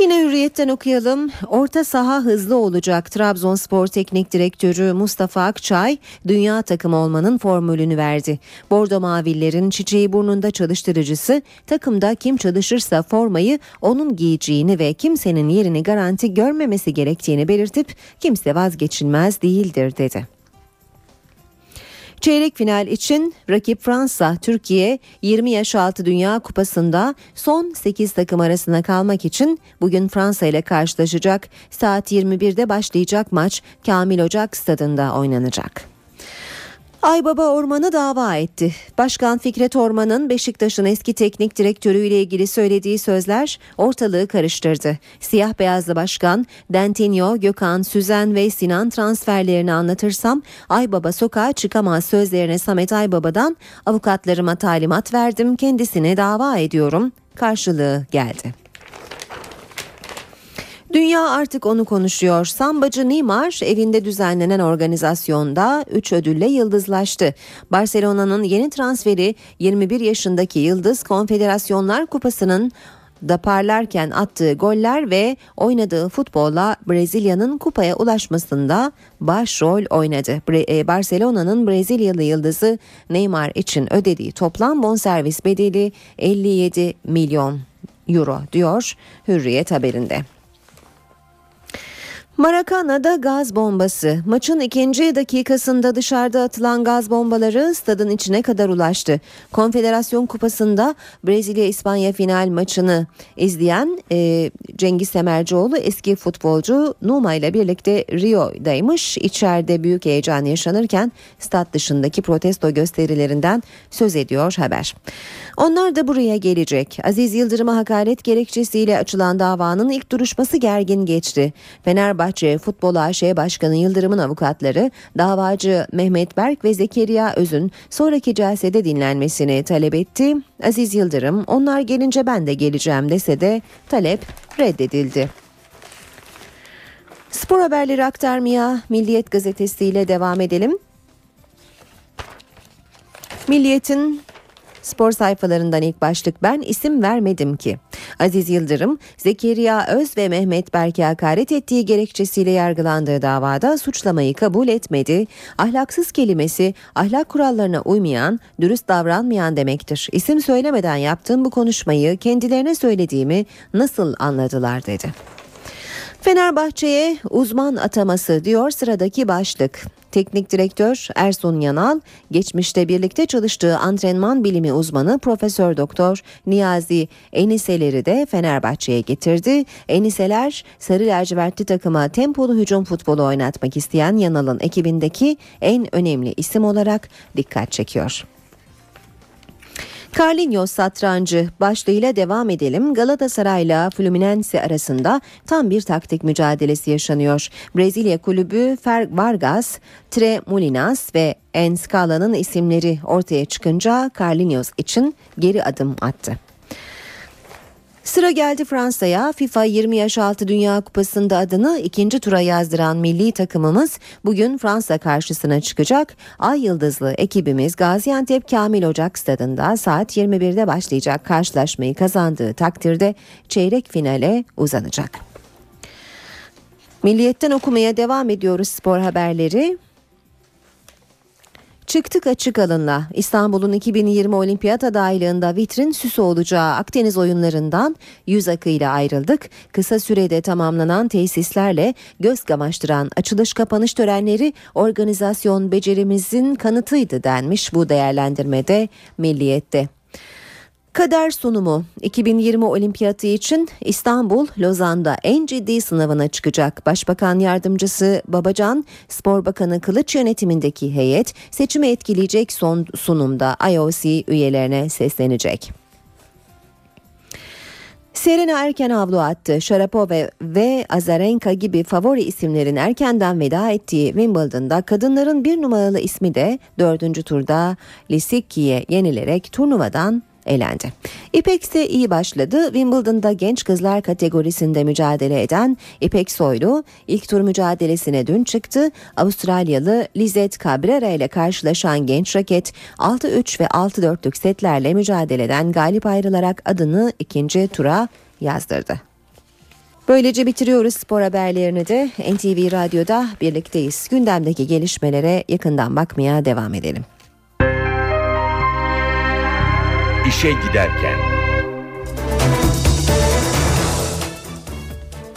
Yine hürriyetten okuyalım. Orta saha hızlı olacak. Trabzonspor Teknik Direktörü Mustafa Akçay dünya takımı olmanın formülünü verdi. Bordo Mavillerin çiçeği burnunda çalıştırıcısı takımda kim çalışırsa formayı onun giyeceğini ve kimsenin yerini garanti görmemesi gerektiğini belirtip kimse vazgeçilmez değildir dedi. Çeyrek final için rakip Fransa, Türkiye 20 yaş altı Dünya Kupası'nda son 8 takım arasına kalmak için bugün Fransa ile karşılaşacak. Saat 21'de başlayacak maç Kamil Ocak stadında oynanacak. Aybaba Orman'ı dava etti. Başkan Fikret Orman'ın Beşiktaş'ın eski teknik direktörüyle ilgili söylediği sözler ortalığı karıştırdı. Siyah beyazlı başkan Dentinho, Gökhan, Süzen ve Sinan transferlerini anlatırsam Aybaba sokağa çıkamaz sözlerine Samet Aybaba'dan avukatlarıma talimat verdim kendisine dava ediyorum karşılığı geldi. Dünya artık onu konuşuyor. Sambacı Neymar evinde düzenlenen organizasyonda 3 ödülle yıldızlaştı. Barcelona'nın yeni transferi 21 yaşındaki Yıldız Konfederasyonlar Kupası'nın da parlarken attığı goller ve oynadığı futbolla Brezilya'nın kupaya ulaşmasında başrol oynadı. E, Barcelona'nın Brezilyalı yıldızı Neymar için ödediği toplam bonservis bedeli 57 milyon euro diyor Hürriyet haberinde. Maracana'da gaz bombası. Maçın ikinci dakikasında dışarıda atılan gaz bombaları stadın içine kadar ulaştı. Konfederasyon Kupası'nda Brezilya-İspanya final maçını izleyen e, Cengiz Semercioğlu eski futbolcu Numa ile birlikte Rio'daymış. İçeride büyük heyecan yaşanırken stat dışındaki protesto gösterilerinden söz ediyor haber. Onlar da buraya gelecek. Aziz Yıldırım'a hakaret gerekçesiyle açılan davanın ilk duruşması gergin geçti. Fenerbahçe Futbol AŞ Başkanı Yıldırım'ın avukatları davacı Mehmet Berk ve Zekeriya Öz'ün sonraki celsede dinlenmesini talep etti. Aziz Yıldırım onlar gelince ben de geleceğim dese de talep reddedildi. Spor haberleri aktarmaya Milliyet gazetesiyle devam edelim. Milliyet'in Spor sayfalarından ilk başlık ben isim vermedim ki. Aziz Yıldırım, Zekeriya Öz ve Mehmet Berk'e hakaret ettiği gerekçesiyle yargılandığı davada suçlamayı kabul etmedi. Ahlaksız kelimesi ahlak kurallarına uymayan, dürüst davranmayan demektir. İsim söylemeden yaptığım bu konuşmayı kendilerine söylediğimi nasıl anladılar dedi. Fenerbahçe'ye uzman ataması diyor sıradaki başlık. Teknik direktör Ersun Yanal, geçmişte birlikte çalıştığı antrenman bilimi uzmanı Profesör Doktor Niyazi Eniseleri de Fenerbahçe'ye getirdi. Eniseler sarı lacivertli takıma tempolu hücum futbolu oynatmak isteyen Yanal'ın ekibindeki en önemli isim olarak dikkat çekiyor. Carlinhos satrancı başlığıyla devam edelim. Galatasaray'la Fluminense arasında tam bir taktik mücadelesi yaşanıyor. Brezilya kulübü Fer Vargas, Tre Molinas ve Enscala'nın isimleri ortaya çıkınca Carlinhos için geri adım attı. Sıra geldi Fransa'ya. FIFA 20 yaş altı Dünya Kupası'nda adını ikinci tura yazdıran milli takımımız bugün Fransa karşısına çıkacak. Ay Yıldızlı ekibimiz Gaziantep Kamil Ocak stadında saat 21'de başlayacak karşılaşmayı kazandığı takdirde çeyrek finale uzanacak. Milliyetten okumaya devam ediyoruz spor haberleri. Çıktık açık alınla İstanbul'un 2020 olimpiyat adaylığında vitrin süsü olacağı Akdeniz oyunlarından yüz akıyla ayrıldık. Kısa sürede tamamlanan tesislerle göz kamaştıran açılış kapanış törenleri organizasyon becerimizin kanıtıydı denmiş bu değerlendirmede Milliyet'te. Kader sunumu 2020 olimpiyatı için İstanbul Lozan'da en ciddi sınavına çıkacak. Başbakan yardımcısı Babacan, Spor Bakanı Kılıç yönetimindeki heyet seçimi etkileyecek son sunumda IOC üyelerine seslenecek. Serena erken avlu attı. Sharapova ve Azarenka gibi favori isimlerin erkenden veda ettiği Wimbledon'da kadınların bir numaralı ismi de dördüncü turda Lisicki'ye yenilerek turnuvadan elendi. İpek ise iyi başladı. Wimbledon'da genç kızlar kategorisinde mücadele eden İpek Soylu ilk tur mücadelesine dün çıktı. Avustralyalı Lizette Cabrera ile karşılaşan genç raket 6-3 ve 6-4'lük setlerle mücadeleden galip ayrılarak adını ikinci tura yazdırdı. Böylece bitiriyoruz spor haberlerini de NTV Radyo'da birlikteyiz. Gündemdeki gelişmelere yakından bakmaya devam edelim. İşe giderken.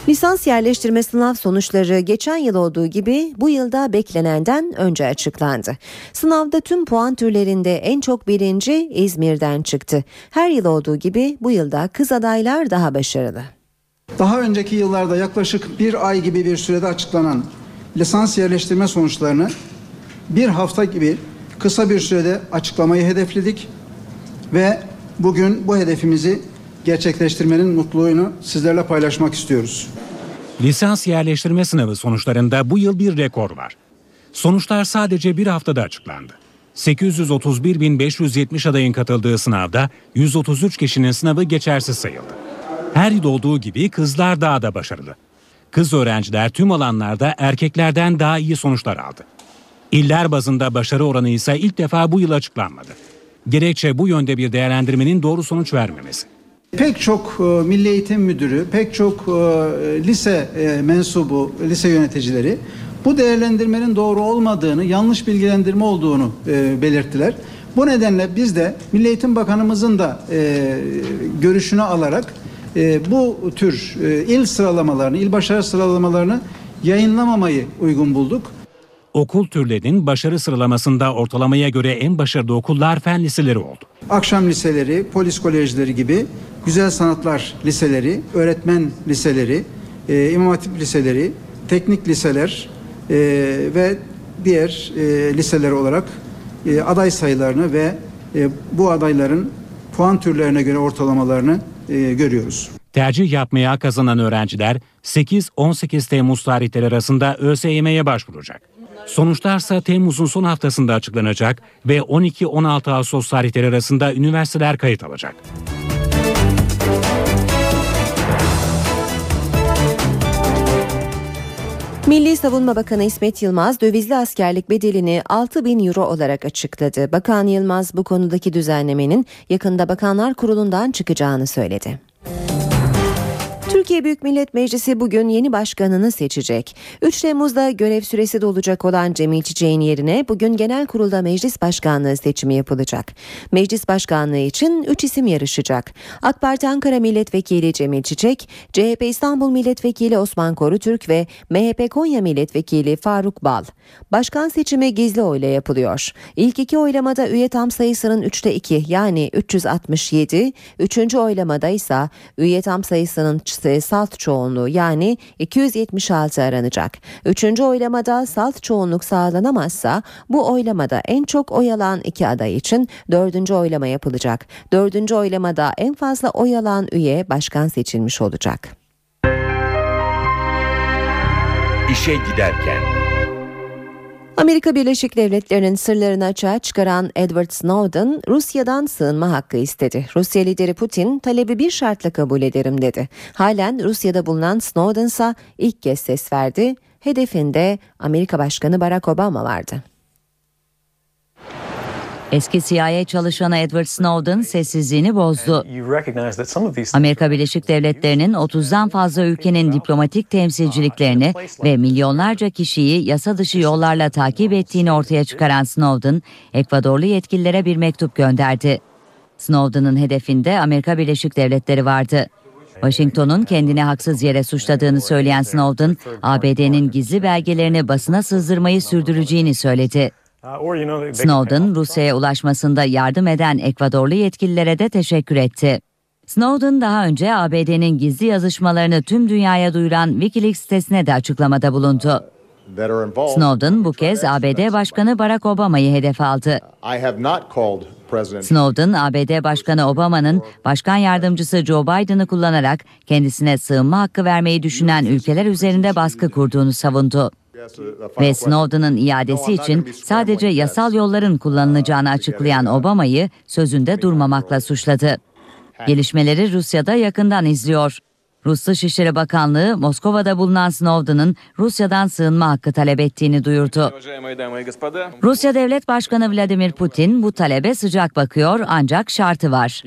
Lisans yerleştirme sınav sonuçları geçen yıl olduğu gibi bu yılda beklenenden önce açıklandı. Sınavda tüm puan türlerinde en çok birinci İzmir'den çıktı. Her yıl olduğu gibi bu yılda kız adaylar daha başarılı. Daha önceki yıllarda yaklaşık bir ay gibi bir sürede açıklanan lisans yerleştirme sonuçlarını bir hafta gibi kısa bir sürede açıklamayı hedefledik ve bugün bu hedefimizi gerçekleştirmenin mutluluğunu sizlerle paylaşmak istiyoruz. Lisans yerleştirme sınavı sonuçlarında bu yıl bir rekor var. Sonuçlar sadece bir haftada açıklandı. 831.570 adayın katıldığı sınavda 133 kişinin sınavı geçersiz sayıldı. Her yıl olduğu gibi kızlar daha da başarılı. Kız öğrenciler tüm alanlarda erkeklerden daha iyi sonuçlar aldı. İller bazında başarı oranı ise ilk defa bu yıl açıklanmadı. Gerekçe bu yönde bir değerlendirmenin doğru sonuç vermemesi. Pek çok e, Milli Eğitim Müdürü, pek çok e, lise e, mensubu, lise yöneticileri bu değerlendirmenin doğru olmadığını, yanlış bilgilendirme olduğunu belirttiler. Bu nedenle biz de Milli Eğitim Bakanımızın da görüşünü alarak bu tür il sıralamalarını, il başarı sıralamalarını yayınlamamayı uygun bulduk. Okul türlerinin başarı sıralamasında ortalamaya göre en başarılı okullar fen liseleri oldu. Akşam liseleri, polis kolejleri gibi güzel sanatlar liseleri, öğretmen liseleri, e, imam hatip liseleri, teknik liseler e, ve diğer e, liseler olarak e, aday sayılarını ve e, bu adayların puan türlerine göre ortalamalarını e, görüyoruz. Tercih yapmaya kazanan öğrenciler 8-18 Temmuz tarihleri arasında ÖSYM'ye başvuracak. Sonuçlarsa Temmuz'un son haftasında açıklanacak ve 12-16 Ağustos tarihleri arasında üniversiteler kayıt alacak. Milli Savunma Bakanı İsmet Yılmaz dövizli askerlik bedelini 6 bin euro olarak açıkladı. Bakan Yılmaz bu konudaki düzenlemenin yakında Bakanlar Kurulu'ndan çıkacağını söyledi. Türkiye Büyük Millet Meclisi bugün yeni başkanını seçecek. 3 Temmuz'da görev süresi dolacak olan Cemil Çiçek'in yerine bugün genel kurulda meclis başkanlığı seçimi yapılacak. Meclis başkanlığı için 3 isim yarışacak. AK Parti Ankara Milletvekili Cemil Çiçek, CHP İstanbul Milletvekili Osman Korutürk ve MHP Konya Milletvekili Faruk Bal. Başkan seçimi gizli oyla yapılıyor. İlk iki oylamada üye tam sayısının 3'te 2 yani 367, üçüncü oylamada ise üye tam sayısının salt çoğunluğu yani 276 aranacak. Üçüncü oylamada salt çoğunluk sağlanamazsa bu oylamada en çok oy alan iki aday için dördüncü oylama yapılacak. Dördüncü oylamada en fazla oy alan üye başkan seçilmiş olacak. İşe giderken Amerika Birleşik Devletleri'nin sırlarını açığa çıkaran Edward Snowden Rusya'dan sığınma hakkı istedi. Rusya lideri Putin talebi bir şartla kabul ederim dedi. Halen Rusya'da bulunan Snowden ise ilk kez ses verdi. Hedefinde Amerika Başkanı Barack Obama vardı. Eski CIA çalışanı Edward Snowden sessizliğini bozdu. Amerika Birleşik Devletleri'nin 30'dan fazla ülkenin diplomatik temsilciliklerini ve milyonlarca kişiyi yasa dışı yollarla takip ettiğini ortaya çıkaran Snowden, Ekvadorlu yetkililere bir mektup gönderdi. Snowden'ın hedefinde Amerika Birleşik Devletleri vardı. Washington'un kendini haksız yere suçladığını söyleyen Snowden, ABD'nin gizli belgelerini basına sızdırmayı sürdüreceğini söyledi. Snowden, Rusya'ya ulaşmasında yardım eden Ekvadorlu yetkililere de teşekkür etti. Snowden daha önce ABD'nin gizli yazışmalarını tüm dünyaya duyuran Wikileaks sitesine de açıklamada bulundu. Snowden bu kez ABD Başkanı Barack Obama'yı hedef aldı. Snowden, ABD Başkanı Obama'nın başkan yardımcısı Joe Biden'ı kullanarak kendisine sığınma hakkı vermeyi düşünen ülkeler üzerinde baskı kurduğunu savundu. Ve Snowden'ın iadesi için sadece yasal yolların kullanılacağını açıklayan Obama'yı sözünde durmamakla suçladı. Gelişmeleri Rusya'da yakından izliyor. Rus Dışişleri Bakanlığı Moskova'da bulunan Snowden'ın Rusya'dan sığınma hakkı talep ettiğini duyurdu. Rusya Devlet Başkanı Vladimir Putin bu talebe sıcak bakıyor ancak şartı var.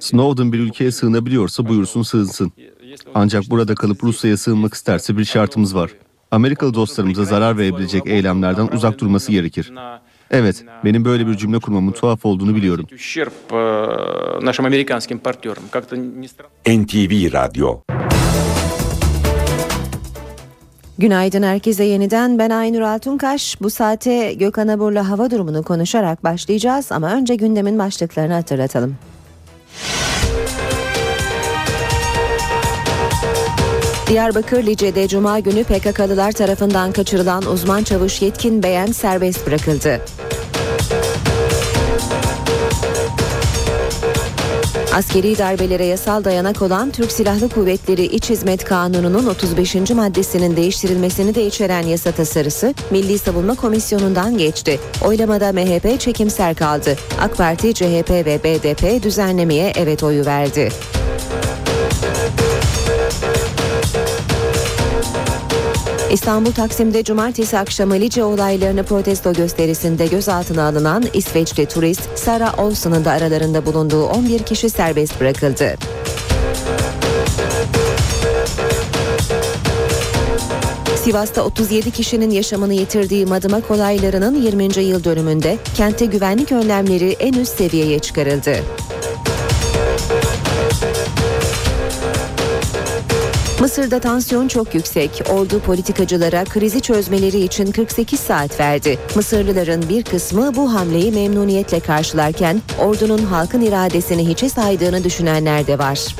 Snowden bir ülkeye sığınabiliyorsa buyursun sığınsın. Ancak burada kalıp Rusya'ya sığınmak isterse bir şartımız var. Amerikalı dostlarımıza zarar verebilecek eylemlerden uzak durması gerekir. Evet, benim böyle bir cümle kurmamın tuhaf olduğunu biliyorum. NTV Radyo Günaydın herkese yeniden ben Aynur Altunkaş. Bu saate Gökhan Abur'la hava durumunu konuşarak başlayacağız ama önce gündemin başlıklarını hatırlatalım. Diyarbakır Lice'de Cuma günü PKK'lılar tarafından kaçırılan uzman çavuş Yetkin Beyen serbest bırakıldı. Askeri darbelere yasal dayanak olan Türk Silahlı Kuvvetleri İç Hizmet Kanunu'nun 35. maddesinin değiştirilmesini de içeren yasa tasarısı Milli Savunma Komisyonu'ndan geçti. Oylamada MHP çekimser kaldı. AK Parti, CHP ve BDP düzenlemeye evet oyu verdi. İstanbul Taksim'de cumartesi akşamı Lice olaylarını protesto gösterisinde gözaltına alınan İsveçli turist Sara Olsen'ın da aralarında bulunduğu 11 kişi serbest bırakıldı. Sivas'ta 37 kişinin yaşamını yitirdiği Madımak olaylarının 20. yıl dönümünde kentte güvenlik önlemleri en üst seviyeye çıkarıldı. Mısır'da tansiyon çok yüksek. Ordu politikacılara krizi çözmeleri için 48 saat verdi. Mısırlıların bir kısmı bu hamleyi memnuniyetle karşılarken ordunun halkın iradesini hiçe saydığını düşünenler de var.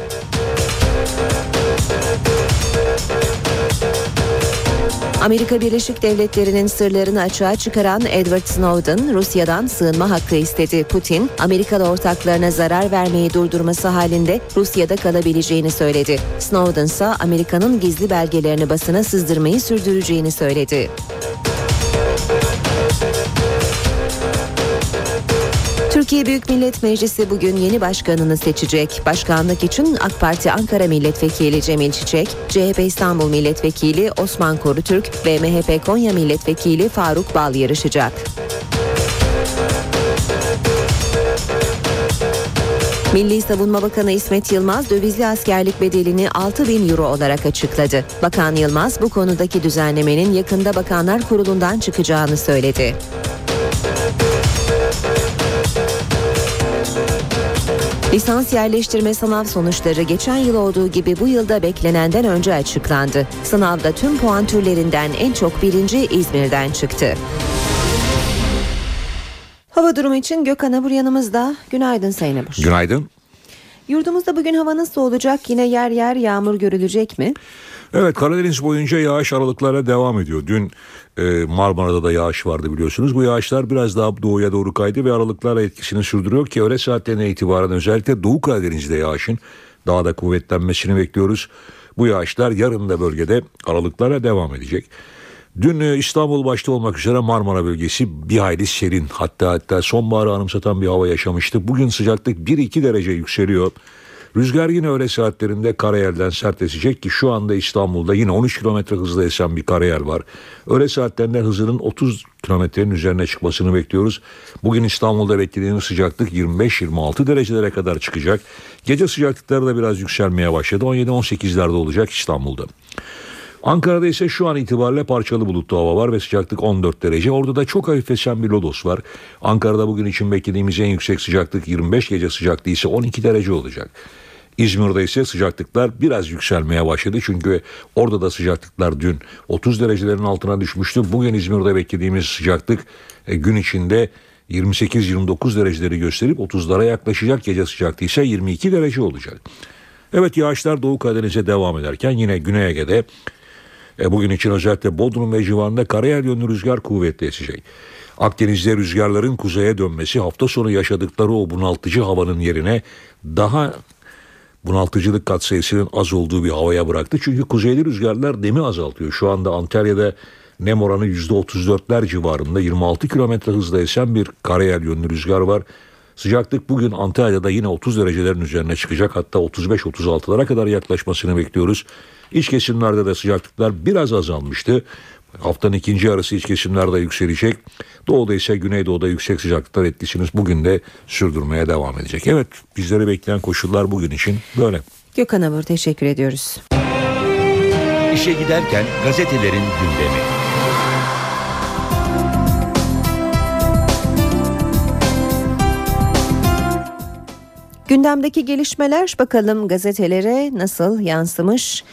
Amerika Birleşik Devletleri'nin sırlarını açığa çıkaran Edward Snowden Rusya'dan sığınma hakkı istedi. Putin, Amerikalı ortaklarına zarar vermeyi durdurması halinde Rusya'da kalabileceğini söyledi. Snowden ise Amerika'nın gizli belgelerini basına sızdırmayı sürdüreceğini söyledi. Türkiye Büyük Millet Meclisi bugün yeni başkanını seçecek. Başkanlık için AK Parti Ankara Milletvekili Cemil Çiçek, CHP İstanbul Milletvekili Osman Korutürk ve MHP Konya Milletvekili Faruk Bal yarışacak. Milli Savunma Bakanı İsmet Yılmaz dövizli askerlik bedelini 6 bin euro olarak açıkladı. Bakan Yılmaz bu konudaki düzenlemenin yakında Bakanlar Kurulu'ndan çıkacağını söyledi. Lisans yerleştirme sınav sonuçları geçen yıl olduğu gibi bu yılda beklenenden önce açıklandı. Sınavda tüm puan türlerinden en çok birinci İzmir'den çıktı. Hava durumu için Gökhan Abur yanımızda. Günaydın Sayın Abur. Günaydın. Yurdumuzda bugün hava nasıl olacak? Yine yer yer yağmur görülecek mi? Evet Karadeniz boyunca yağış aralıklara devam ediyor. Dün e, Marmara'da da yağış vardı biliyorsunuz. Bu yağışlar biraz daha doğuya doğru kaydı ve aralıklarla etkisini sürdürüyor ki öğle saatlerine itibaren özellikle Doğu Karadeniz'de yağışın daha da kuvvetlenmesini bekliyoruz. Bu yağışlar yarın da bölgede aralıklara devam edecek. Dün e, İstanbul başta olmak üzere Marmara bölgesi bir hayli serin hatta hatta sonbaharı anımsatan bir hava yaşamıştı. Bugün sıcaklık 1-2 derece yükseliyor. Rüzgar yine öğle saatlerinde karayelden sert esecek ki şu anda İstanbul'da yine 13 kilometre hızla esen bir karayel var. Öğle saatlerinde hızının 30 kilometrenin üzerine çıkmasını bekliyoruz. Bugün İstanbul'da beklediğimiz sıcaklık 25-26 derecelere kadar çıkacak. Gece sıcaklıkları da biraz yükselmeye başladı. 17-18'lerde olacak İstanbul'da. Ankara'da ise şu an itibariyle parçalı bulutlu hava var ve sıcaklık 14 derece. Orada da çok hafif esen bir lodos var. Ankara'da bugün için beklediğimiz en yüksek sıcaklık 25 gece sıcaklığı ise 12 derece olacak. İzmir'de ise sıcaklıklar biraz yükselmeye başladı. Çünkü orada da sıcaklıklar dün 30 derecelerin altına düşmüştü. Bugün İzmir'de beklediğimiz sıcaklık e, gün içinde 28-29 dereceleri gösterip 30'lara yaklaşacak. Gece sıcaklığı ise 22 derece olacak. Evet yağışlar Doğu Karadeniz'e devam ederken yine Güney Ege'de e, bugün için özellikle Bodrum ve civarında karayel yönlü rüzgar kuvvetli esecek. Akdeniz'de rüzgarların kuzeye dönmesi hafta sonu yaşadıkları o bunaltıcı havanın yerine daha bunaltıcılık katsayısının az olduğu bir havaya bıraktı. Çünkü kuzeyli rüzgarlar demi azaltıyor. Şu anda Antalya'da nem oranı %34'ler civarında 26 kilometre hızla esen bir karayel yönlü rüzgar var. Sıcaklık bugün Antalya'da yine 30 derecelerin üzerine çıkacak. Hatta 35-36'lara kadar yaklaşmasını bekliyoruz. İç kesimlerde de sıcaklıklar biraz azalmıştı. Haftanın ikinci yarısı iç kesimlerde yükselecek. Doğuda ise Güneydoğu'da yüksek sıcaklıklar etkisini bugün de sürdürmeye devam edecek. Evet bizleri bekleyen koşullar bugün için böyle. Gökhan Abur teşekkür ediyoruz. İşe giderken gazetelerin gündemi. Gündemdeki gelişmeler bakalım gazetelere nasıl yansımış.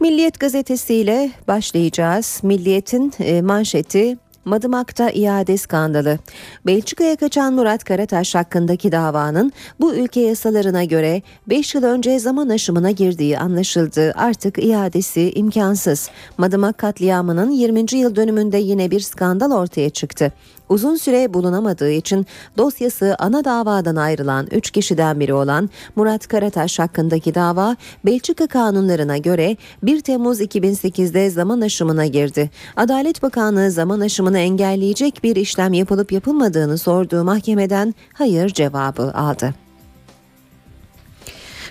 Milliyet gazetesiyle başlayacağız. Milliyet'in e, manşeti Madımak'ta iade skandalı. Belçika'ya kaçan Murat Karataş hakkındaki davanın bu ülke yasalarına göre 5 yıl önce zaman aşımına girdiği anlaşıldı. Artık iadesi imkansız. Madımak katliamının 20. yıl dönümünde yine bir skandal ortaya çıktı. Uzun süre bulunamadığı için dosyası ana davadan ayrılan 3 kişiden biri olan Murat Karataş hakkındaki dava Belçika kanunlarına göre 1 Temmuz 2008'de zaman aşımına girdi. Adalet Bakanlığı zaman aşımını engelleyecek bir işlem yapılıp yapılmadığını sorduğu mahkemeden hayır cevabı aldı.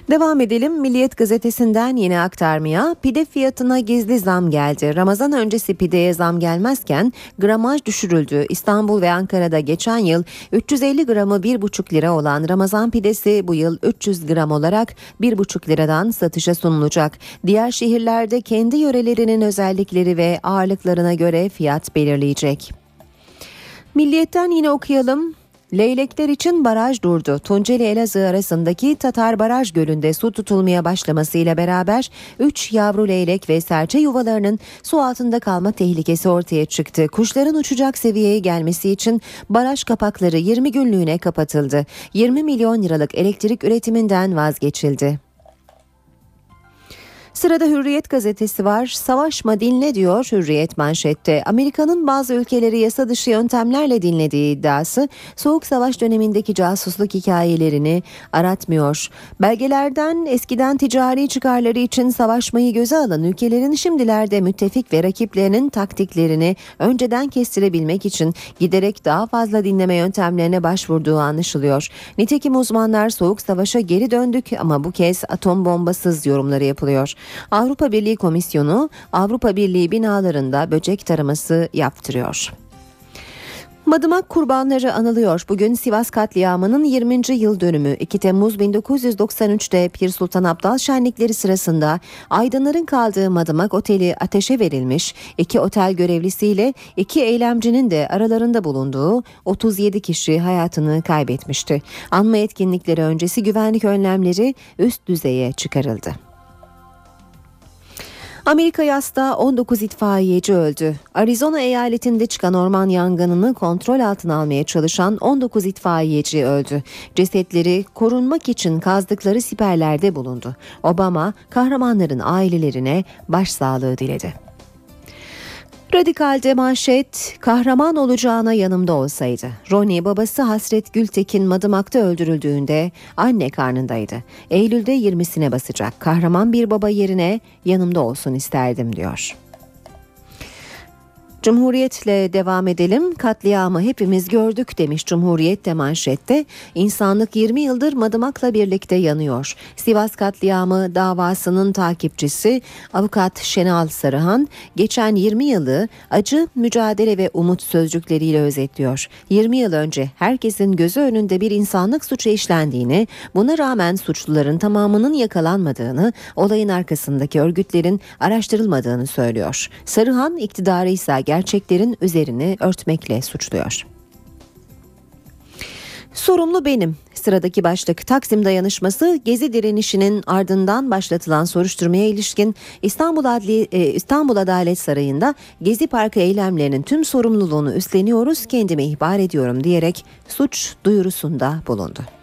Devam edelim Milliyet gazetesinden yine aktarmaya pide fiyatına gizli zam geldi. Ramazan öncesi pideye zam gelmezken gramaj düşürüldü. İstanbul ve Ankara'da geçen yıl 350 gramı 1,5 lira olan Ramazan pidesi bu yıl 300 gram olarak 1,5 liradan satışa sunulacak. Diğer şehirlerde kendi yörelerinin özellikleri ve ağırlıklarına göre fiyat belirleyecek. Milliyetten yine okuyalım. Leylekler için baraj durdu. Tunceli Elazığ arasındaki Tatar Baraj Gölü'nde su tutulmaya başlamasıyla beraber 3 yavru leylek ve serçe yuvalarının su altında kalma tehlikesi ortaya çıktı. Kuşların uçacak seviyeye gelmesi için baraj kapakları 20 günlüğüne kapatıldı. 20 milyon liralık elektrik üretiminden vazgeçildi. Sırada Hürriyet gazetesi var. Savaşma dinle diyor Hürriyet manşette. Amerika'nın bazı ülkeleri yasa dışı yöntemlerle dinlediği iddiası Soğuk Savaş dönemindeki casusluk hikayelerini aratmıyor. Belgelerden eskiden ticari çıkarları için savaşmayı göze alan ülkelerin şimdilerde müttefik ve rakiplerinin taktiklerini önceden kestirebilmek için giderek daha fazla dinleme yöntemlerine başvurduğu anlaşılıyor. Nitekim uzmanlar Soğuk Savaş'a geri döndük ama bu kez atom bombasız yorumları yapılıyor. Avrupa Birliği Komisyonu Avrupa Birliği binalarında böcek taraması yaptırıyor. Madımak kurbanları anılıyor. Bugün Sivas katliamının 20. yıl dönümü 2 Temmuz 1993'te Pir Sultan Abdal şenlikleri sırasında aydınların kaldığı Madımak Oteli ateşe verilmiş. İki otel görevlisiyle iki eylemcinin de aralarında bulunduğu 37 kişi hayatını kaybetmişti. Anma etkinlikleri öncesi güvenlik önlemleri üst düzeye çıkarıldı. Amerika yasta 19 itfaiyeci öldü. Arizona eyaletinde çıkan orman yangınını kontrol altına almaya çalışan 19 itfaiyeci öldü. Cesetleri korunmak için kazdıkları siperlerde bulundu. Obama kahramanların ailelerine başsağlığı diledi. Radikal'de manşet kahraman olacağına yanımda olsaydı. Ronnie babası Hasret Gültekin Madımak'ta öldürüldüğünde anne karnındaydı. Eylül'de 20'sine basacak. Kahraman bir baba yerine yanımda olsun isterdim diyor. Cumhuriyetle devam edelim. Katliamı hepimiz gördük demiş Cumhuriyet de manşette. İnsanlık 20 yıldır Madımak'la birlikte yanıyor. Sivas katliamı davasının takipçisi avukat Şenal Sarıhan geçen 20 yılı acı, mücadele ve umut sözcükleriyle özetliyor. 20 yıl önce herkesin gözü önünde bir insanlık suçu işlendiğini, buna rağmen suçluların tamamının yakalanmadığını, olayın arkasındaki örgütlerin araştırılmadığını söylüyor. Sarıhan iktidarı ise gerçeklerin üzerini örtmekle suçluyor. Sorumlu benim. Sıradaki başlık Taksim dayanışması Gezi direnişinin ardından başlatılan soruşturmaya ilişkin İstanbul Adli e, İstanbul Adalet Sarayı'nda Gezi Parkı eylemlerinin tüm sorumluluğunu üstleniyoruz, kendime ihbar ediyorum diyerek suç duyurusunda bulundu.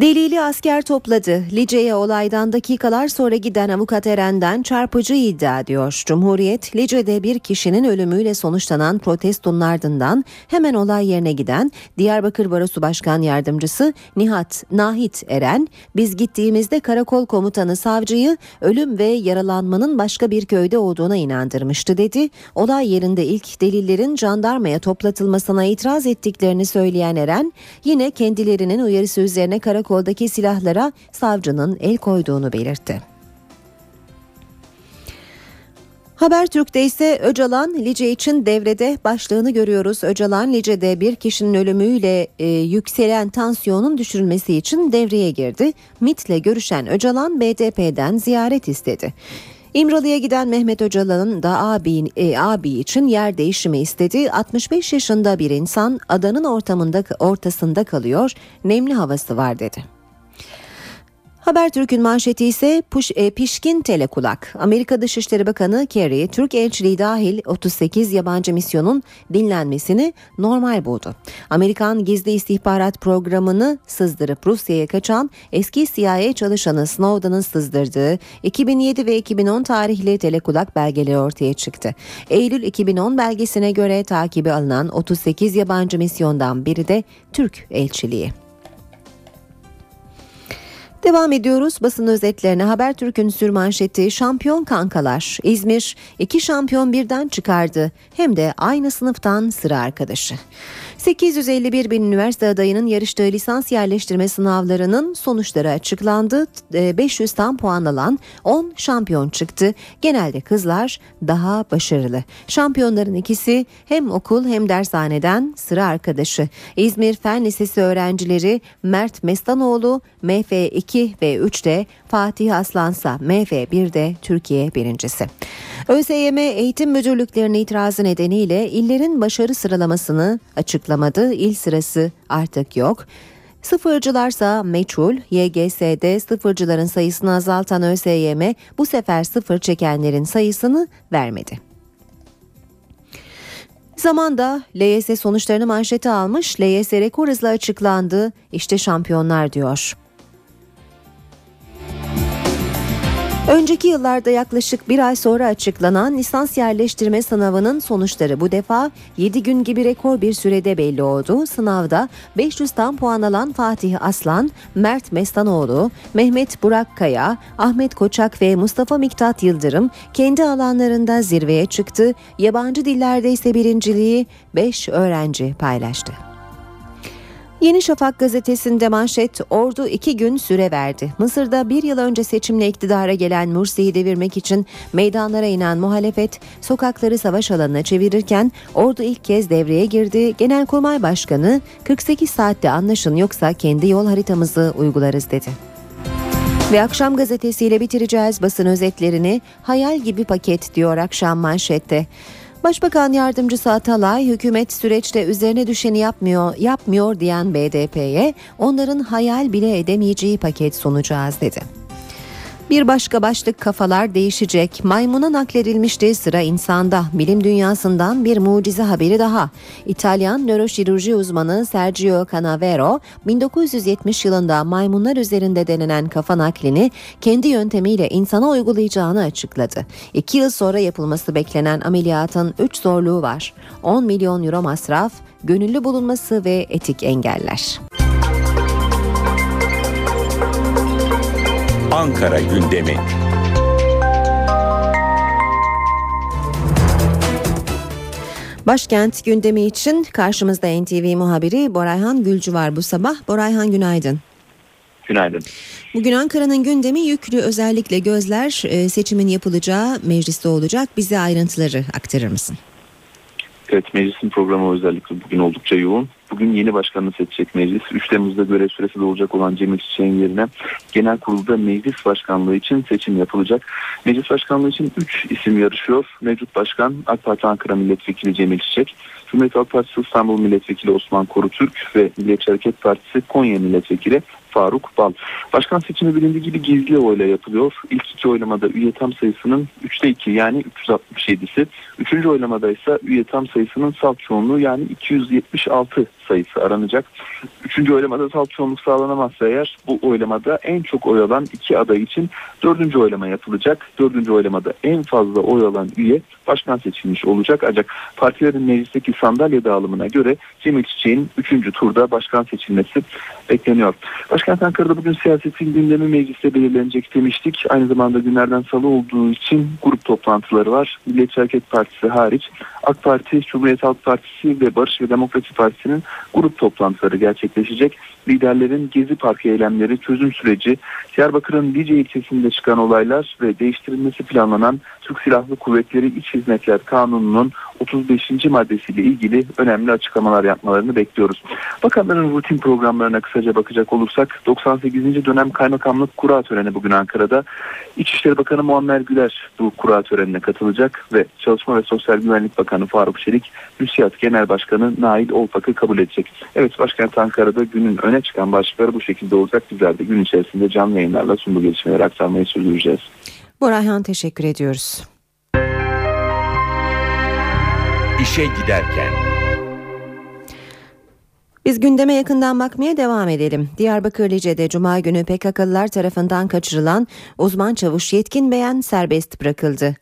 Delili asker topladı. Lice'ye olaydan dakikalar sonra giden avukat Eren'den çarpıcı iddia diyor. Cumhuriyet, Lice'de bir kişinin ölümüyle sonuçlanan protestonun ardından hemen olay yerine giden Diyarbakır Barosu Başkan Yardımcısı Nihat Nahit Eren, biz gittiğimizde karakol komutanı savcıyı ölüm ve yaralanmanın başka bir köyde olduğuna inandırmıştı dedi. Olay yerinde ilk delillerin jandarmaya toplatılmasına itiraz ettiklerini söyleyen Eren, yine kendilerinin uyarısı üzerine karakol karakoldaki silahlara savcının el koyduğunu belirtti. Habertürk'te ise Öcalan Lice için devrede başlığını görüyoruz. Öcalan Lice'de bir kişinin ölümüyle e, yükselen tansiyonun düşürülmesi için devreye girdi. MIT'le görüşen Öcalan BDP'den ziyaret istedi. İmralı'ya giden Mehmet Öcalan'ın da abi, e, abi için yer değişimi istedi. 65 yaşında bir insan adanın ortamında ortasında kalıyor. Nemli havası var dedi. Habertürk'ün manşeti ise puş, e, pişkin telekulak. Amerika Dışişleri Bakanı Kerry, Türk elçiliği dahil 38 yabancı misyonun dinlenmesini normal buldu. Amerikan gizli istihbarat programını sızdırıp Rusya'ya kaçan eski CIA çalışanı Snowden'ın sızdırdığı 2007 ve 2010 tarihli telekulak belgeleri ortaya çıktı. Eylül 2010 belgesine göre takibi alınan 38 yabancı misyondan biri de Türk elçiliği. Devam ediyoruz basın özetlerine. Habertürk'ün sürmanşeti şampiyon kankalar. İzmir iki şampiyon birden çıkardı. Hem de aynı sınıftan sıra arkadaşı. 851 bin üniversite adayının yarıştığı lisans yerleştirme sınavlarının sonuçları açıklandı. 500 tam puan alan 10 şampiyon çıktı. Genelde kızlar daha başarılı. Şampiyonların ikisi hem okul hem dershaneden sıra arkadaşı. İzmir Fen Lisesi öğrencileri Mert Mestanoğlu MF2 ve 3'te Fatih Aslansa MF1'de Türkiye birincisi. ÖSYM eğitim müdürlüklerinin itirazı nedeniyle illerin başarı sıralamasını açıklamadı. İl sırası artık yok. Sıfırcılarsa meçhul, YGS'de sıfırcıların sayısını azaltan ÖSYM bu sefer sıfır çekenlerin sayısını vermedi. Zamanda LYS sonuçlarını manşete almış, LYS rekor hızla açıklandı, İşte şampiyonlar diyor. Önceki yıllarda yaklaşık bir ay sonra açıklanan lisans yerleştirme sınavının sonuçları bu defa 7 gün gibi rekor bir sürede belli oldu. Sınavda 500'ten puan alan Fatih Aslan, Mert Mestanoğlu, Mehmet Burak Kaya, Ahmet Koçak ve Mustafa Miktat Yıldırım kendi alanlarında zirveye çıktı. Yabancı dillerde ise birinciliği 5 öğrenci paylaştı. Yeni Şafak gazetesinde manşet ordu iki gün süre verdi. Mısır'da bir yıl önce seçimle iktidara gelen Mursi'yi devirmek için meydanlara inen muhalefet sokakları savaş alanına çevirirken ordu ilk kez devreye girdi. Genelkurmay Başkanı 48 saatte anlaşın yoksa kendi yol haritamızı uygularız dedi. Ve akşam gazetesiyle bitireceğiz basın özetlerini. Hayal gibi paket diyor akşam manşette. Başbakan yardımcısı Atalay hükümet süreçte üzerine düşeni yapmıyor, yapmıyor diyen BDP'ye onların hayal bile edemeyeceği paket sunacağız dedi. Bir başka başlık kafalar değişecek. Maymuna nakledilmişti sıra insanda. Bilim dünyasından bir mucize haberi daha. İtalyan nöroşirurji uzmanı Sergio Canavero 1970 yılında maymunlar üzerinde denenen kafa naklini kendi yöntemiyle insana uygulayacağını açıkladı. İki yıl sonra yapılması beklenen ameliyatın 3 zorluğu var. 10 milyon euro masraf, gönüllü bulunması ve etik engeller. Ankara gündemi. Başkent gündemi için karşımızda NTV muhabiri Borayhan Gülcü var bu sabah. Borayhan günaydın. Günaydın. Bugün Ankara'nın gündemi yüklü özellikle gözler e, seçimin yapılacağı mecliste olacak. Bize ayrıntıları aktarır mısın? Evet meclisin programı özellikle bugün oldukça yoğun. Bugün yeni başkanını seçecek meclis. 3 Temmuz'da görev süresi dolacak olan Cemil Çiçek'in yerine genel kurulda meclis başkanlığı için seçim yapılacak. Meclis başkanlığı için 3 isim yarışıyor. Mevcut başkan AK Parti Ankara Milletvekili Cemil Çiçek, Cumhuriyet Halk Partisi İstanbul Milletvekili Osman Korutürk ve Milliyetçi Hareket Partisi Konya Milletvekili Faruk Bal. Başkan seçimi bilindiği gibi gizli oyla yapılıyor. İlk iki oylamada üye tam sayısının 3'te 2 yani 367'si. Üçüncü oylamada ise üye tam sayısının salt çoğunluğu yani 276 sayısı aranacak. Üçüncü oylamada salt çoğunluk sağlanamazsa eğer bu oylamada en çok oy alan iki aday için dördüncü oylama yapılacak. Dördüncü oylamada en fazla oy alan üye başkan seçilmiş olacak. Ancak partilerin meclisteki sandalye dağılımına göre Cemil Çiçek'in üçüncü turda başkan seçilmesi bekleniyor. Başkent Ankara'da bugün siyasetin gündemi mecliste belirlenecek demiştik. Aynı zamanda günlerden salı olduğu için grup toplantıları var. Milliyetçi Hareket Partisi hariç AK Parti, Cumhuriyet Halk Partisi ve Barış ve Demokrasi Partisi'nin grup toplantıları gerçekleşecek. Liderlerin Gezi Parkı eylemleri, çözüm süreci, Diyarbakır'ın Lice ilçesinde çıkan olaylar ve değiştirilmesi planlanan Türk Silahlı Kuvvetleri İç Hizmetler Kanunu'nun 35. maddesiyle ilgili önemli açıklamalar yapmalarını bekliyoruz. Bakanların rutin programlarına kısaca bakacak olursak 98. dönem kaymakamlık kura töreni bugün Ankara'da. İçişleri Bakanı Muammer Güler bu kura törenine katılacak ve Çalışma ve Sosyal Güvenlik Bakanı Faruk Çelik, TÜSİAD Genel Başkanı Nail Olpak'ı kabul edecek. Evet başkent Ankara'da günün öne çıkan başlıkları bu şekilde olacak. Bizler de gün içerisinde canlı yayınlarla sunduğu gelişmeleri aktarmayı sürdüreceğiz. Borayhan teşekkür ediyoruz. İşe giderken. Biz gündeme yakından bakmaya devam edelim. Diyarbakır Lice'de Cuma günü PKK'lılar tarafından kaçırılan uzman çavuş Yetkin Beyen serbest bırakıldı.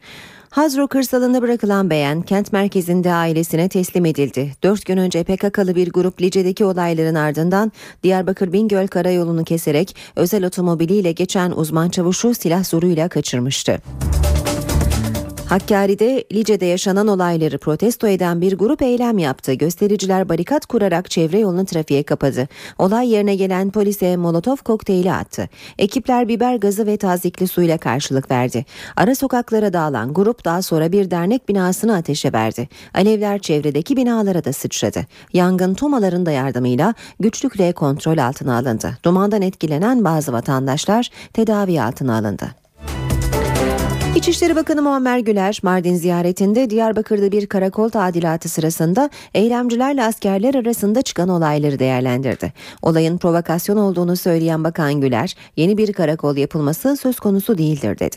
Hazro kırsalında bırakılan Beyen kent merkezinde ailesine teslim edildi. Dört gün önce PKK'lı bir grup Lice'deki olayların ardından Diyarbakır Bingöl karayolunu keserek özel otomobiliyle geçen uzman çavuşu silah zoruyla kaçırmıştı. Hakkari'de Lice'de yaşanan olayları protesto eden bir grup eylem yaptı. Göstericiler barikat kurarak çevre yolunu trafiğe kapadı. Olay yerine gelen polise molotof kokteyli attı. Ekipler biber gazı ve tazikli suyla karşılık verdi. Ara sokaklara dağılan grup daha sonra bir dernek binasını ateşe verdi. Alevler çevredeki binalara da sıçradı. Yangın tomaların da yardımıyla güçlükle kontrol altına alındı. Dumandan etkilenen bazı vatandaşlar tedavi altına alındı. İçişleri Bakanı Muammer Güler Mardin ziyaretinde Diyarbakır'da bir karakol tadilatı sırasında eylemcilerle askerler arasında çıkan olayları değerlendirdi. Olayın provokasyon olduğunu söyleyen Bakan Güler, yeni bir karakol yapılması söz konusu değildir dedi.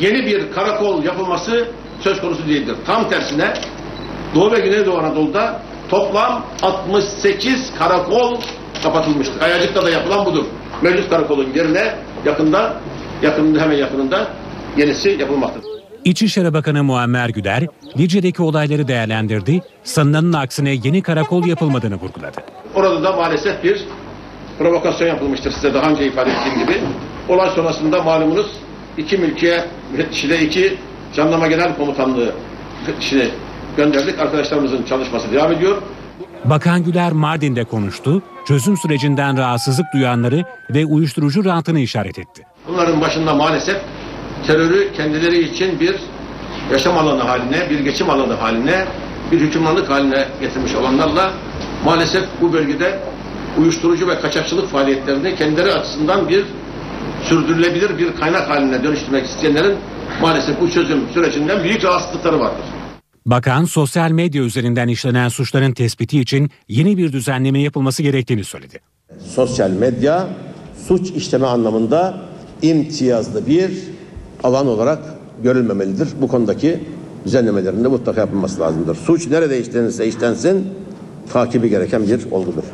Yeni bir karakol yapılması söz konusu değildir. Tam tersine Doğu ve Güneydoğu Anadolu'da toplam 68 karakol kapatılmıştır. Kayacık'ta da yapılan budur. Mevcut karakolun yerine yakında yakınında hemen yakınında yenisi yapılmaktadır. İçişleri Bakanı Muammer Güler, Lice'deki olayları değerlendirdi, sanılanın aksine yeni karakol yapılmadığını vurguladı. Orada da maalesef bir provokasyon yapılmıştır size daha önce ifade ettiğim gibi. Olay sonrasında malumunuz iki mülkiye müfettişiyle iki jandarma genel komutanlığı müfettişini gönderdik. Arkadaşlarımızın çalışması devam ediyor. Bakan Güler Mardin'de konuştu, çözüm sürecinden rahatsızlık duyanları ve uyuşturucu rantını işaret etti. Bunların başında maalesef terörü kendileri için bir yaşam alanı haline, bir geçim alanı haline, bir hükümranlık haline getirmiş olanlarla maalesef bu bölgede uyuşturucu ve kaçakçılık faaliyetlerini kendileri açısından bir sürdürülebilir bir kaynak haline dönüştürmek isteyenlerin maalesef bu çözüm sürecinden büyük rahatsızlıkları vardır. Bakan sosyal medya üzerinden işlenen suçların tespiti için yeni bir düzenleme yapılması gerektiğini söyledi. Sosyal medya suç işleme anlamında imtiyazlı bir alan olarak görülmemelidir. Bu konudaki düzenlemelerin de mutlaka yapılması lazımdır. Suç nerede işlenirse işlensin takibi gereken bir olgudur.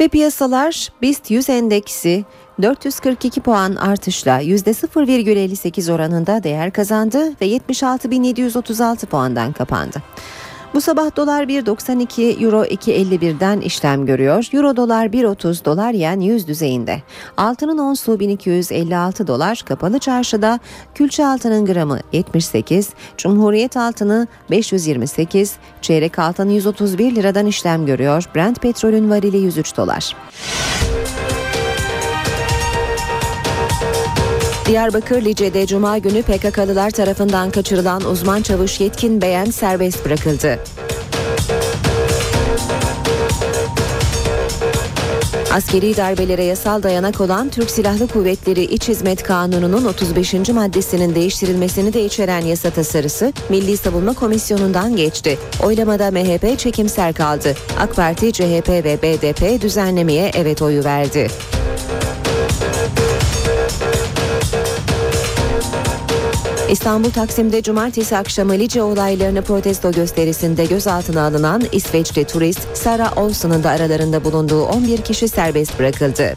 Ve piyasalar BIST 100 endeksi 442 puan artışla %0,58 oranında değer kazandı ve 76.736 puandan kapandı. Bu sabah dolar 1.92, euro 2.51'den işlem görüyor. Euro dolar 1.30, dolar yen 100 düzeyinde. Altının onsu 1256 dolar, kapalı çarşıda külçe altının gramı 78, Cumhuriyet altını 528, çeyrek altın 131 liradan işlem görüyor. Brent petrolün varili 103 dolar. Diyarbakır Lice'de Cuma günü PKK'lılar tarafından kaçırılan uzman çavuş Yetkin Beyen serbest bırakıldı. Askeri darbelere yasal dayanak olan Türk Silahlı Kuvvetleri İç Hizmet Kanunu'nun 35. maddesinin değiştirilmesini de içeren yasa tasarısı Milli Savunma Komisyonu'ndan geçti. Oylamada MHP çekimser kaldı. AK Parti, CHP ve BDP düzenlemeye evet oyu verdi. İstanbul Taksim'de cumartesi akşamı Lice olaylarını protesto gösterisinde gözaltına alınan İsveçli turist Sara Olsen'ın da aralarında bulunduğu 11 kişi serbest bırakıldı.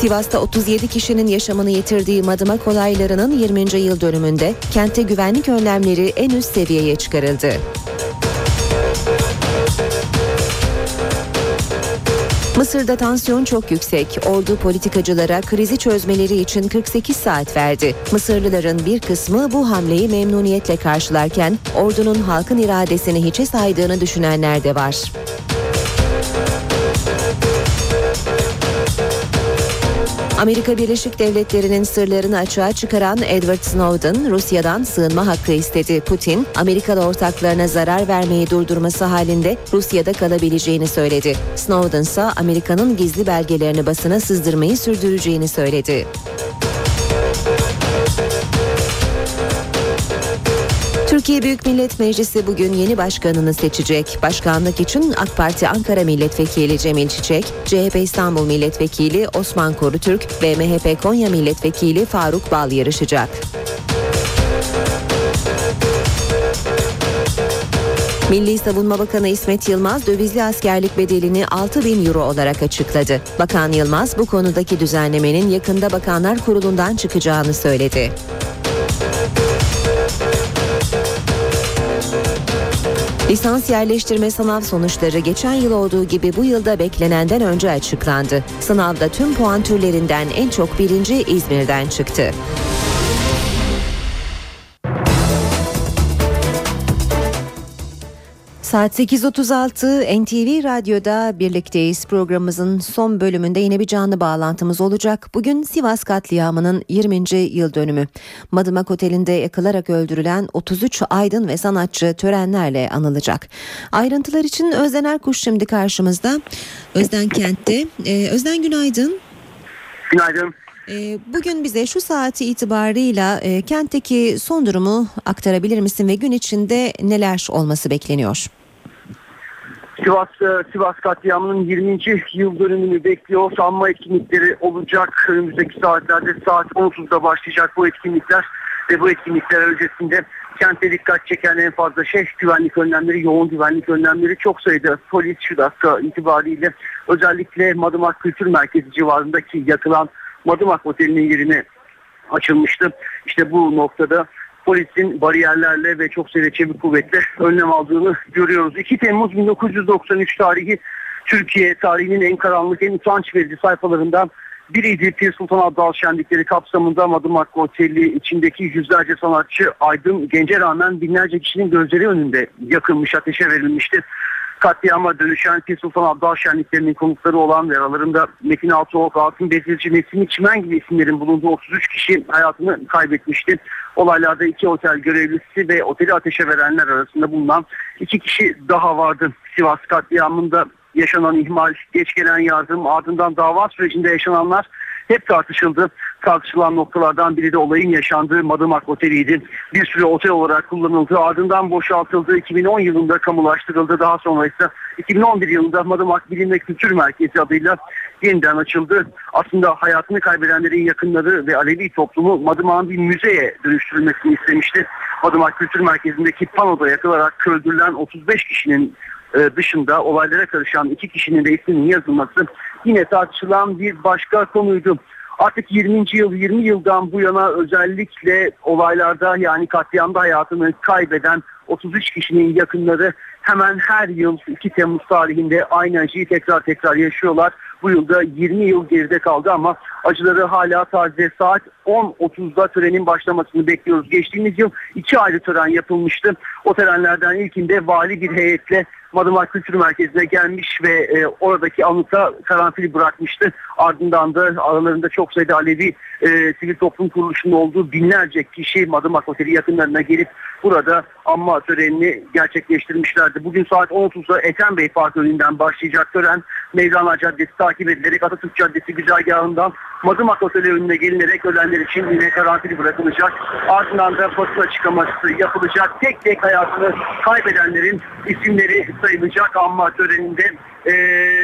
Sivas'ta 37 kişinin yaşamını yitirdiği Madımak olaylarının 20. yıl dönümünde kentte güvenlik önlemleri en üst seviyeye çıkarıldı. Mısır'da tansiyon çok yüksek. Ordu politikacılara krizi çözmeleri için 48 saat verdi. Mısırlıların bir kısmı bu hamleyi memnuniyetle karşılarken ordunun halkın iradesini hiçe saydığını düşünenler de var. Amerika Birleşik Devletleri'nin sırlarını açığa çıkaran Edward Snowden Rusya'dan sığınma hakkı istedi. Putin, Amerikalı ortaklarına zarar vermeyi durdurması halinde Rusya'da kalabileceğini söyledi. Snowden ise Amerika'nın gizli belgelerini basına sızdırmayı sürdüreceğini söyledi. Türkiye Büyük Millet Meclisi bugün yeni başkanını seçecek. Başkanlık için AK Parti Ankara Milletvekili Cemil Çiçek, CHP İstanbul Milletvekili Osman Korutürk ve MHP Konya Milletvekili Faruk Bal yarışacak. Milli Savunma Bakanı İsmet Yılmaz dövizli askerlik bedelini 6 bin euro olarak açıkladı. Bakan Yılmaz bu konudaki düzenlemenin yakında Bakanlar Kurulu'ndan çıkacağını söyledi. Lisans yerleştirme sınav sonuçları geçen yıl olduğu gibi bu yılda beklenenden önce açıklandı. Sınavda tüm puan türlerinden en çok birinci İzmir'den çıktı. Saat 8.36 NTV Radyo'da birlikteyiz. Programımızın son bölümünde yine bir canlı bağlantımız olacak. Bugün Sivas katliamının 20. yıl dönümü. Madımak Oteli'nde yakılarak öldürülen 33 aydın ve sanatçı törenlerle anılacak. Ayrıntılar için Özden Erkuş şimdi karşımızda. Özden Kent'te. Ee, Özden günaydın. Günaydın. Ee, Bugün bize şu saati itibarıyla e, kentteki son durumu aktarabilir misin ve gün içinde neler olması bekleniyor? Sivas e, Sivas katliamının 20. yıl dönümünü bekliyor. Sanma etkinlikleri olacak. Önümüzdeki saatlerde saat 10.30'da başlayacak bu etkinlikler ve bu etkinlikler öncesinde Kentte dikkat çeken en fazla şey güvenlik önlemleri, yoğun güvenlik önlemleri çok sayıda polis şu dakika itibariyle özellikle Madımak Kültür Merkezi civarındaki yakılan Madımak Oteli'nin yerine açılmıştı. İşte bu noktada polisin bariyerlerle ve çok sayıda çevik kuvvetle önlem aldığını görüyoruz. 2 Temmuz 1993 tarihi Türkiye tarihinin en karanlık, en utanç verici sayfalarından biriydi. Pir Sultan Abdal şenlikleri kapsamında Madımak Oteli içindeki yüzlerce sanatçı Aydın Gence rağmen binlerce kişinin gözleri önünde yakılmış, ateşe verilmişti. Katliama dönüşen Pir Sultan Abdal şenliklerinin konukları olan ve aralarında Metin Altıok, Altın Bezirci, Nesin Çimen gibi isimlerin bulunduğu 33 kişi hayatını kaybetmişti. Olaylarda iki otel görevlisi ve oteli ateşe verenler arasında bulunan iki kişi daha vardı. Sivas katliamında yaşanan ihmal, geç gelen yardım, ardından dava sürecinde yaşananlar hep tartışıldı. Tartışılan noktalardan biri de olayın yaşandığı Madımak Oteli'ydi. Bir süre otel olarak kullanıldı. Ardından boşaltıldı. 2010 yılında kamulaştırıldı. Daha sonra ise 2011 yılında Madımak Bilim ve Kültür Merkezi adıyla yeniden açıldı. Aslında hayatını kaybedenlerin yakınları ve Alevi toplumu Madımak'ın bir müzeye dönüştürülmesini istemişti. Madımak Kültür Merkezi'ndeki panoda yakılarak öldürülen 35 kişinin e, dışında olaylara karışan iki kişinin de isminin yazılması yine tartışılan bir başka konuydu. Artık 20. yıl 20 yıldan bu yana özellikle olaylarda yani katliamda hayatını kaybeden 33 kişinin yakınları hemen her yıl 2 Temmuz tarihinde aynı acıyı tekrar tekrar yaşıyorlar. Bu yılda 20 yıl geride kaldı ama acıları hala taze. Saat 10.30'da törenin başlamasını bekliyoruz. Geçtiğimiz yıl iki ayrı tören yapılmıştı. O törenlerden ilkinde vali bir heyetle Madımak Kültür Merkezi'ne gelmiş ve e, oradaki anıta karanfil bırakmıştı. Ardından da aralarında çok sayıda Alevi e, sivil toplum kuruluşunun olduğu binlerce kişi Madımak Oteli yakınlarına gelip burada anma törenini gerçekleştirmişlerdi. Bugün saat 10.30'da Ethem Bey Park önünden başlayacak tören Mevlana Caddesi takip edilerek Atatürk Caddesi güzergahından Madımak Oteli önüne gelinerek ölenler için yine karanfil bırakılacak. Ardından da basın açıklaması yapılacak. Tek tek hayatını kaybedenlerin isimleri sayılacak anma töreninde e,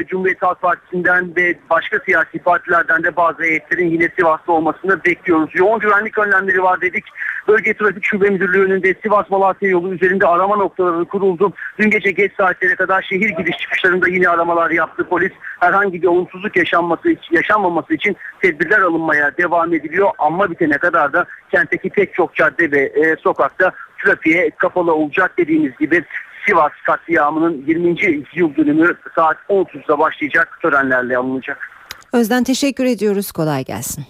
Cumhuriyet Halk Partisi'nden ve başka siyasi partilerden de bazı heyetlerin yine Sivas'ta olmasını bekliyoruz. Yoğun güvenlik önlemleri var dedik. Bölge Trafik Şube Müdürlüğü önünde Sivas Malatya yolu üzerinde arama noktaları kuruldu. Dün gece geç saatlere kadar şehir giriş çıkışlarında yine aramalar yaptı polis. Herhangi bir olumsuzluk yaşanması yaşanmaması için tedbirler alınmaya devam ediliyor. Ama bitene kadar da kentteki pek çok cadde ve e, sokakta trafiğe kapalı olacak dediğimiz gibi Sivas katliamının 20. yıl dönümü saat 10.30'da başlayacak törenlerle alınacak. Özden teşekkür ediyoruz. Kolay gelsin.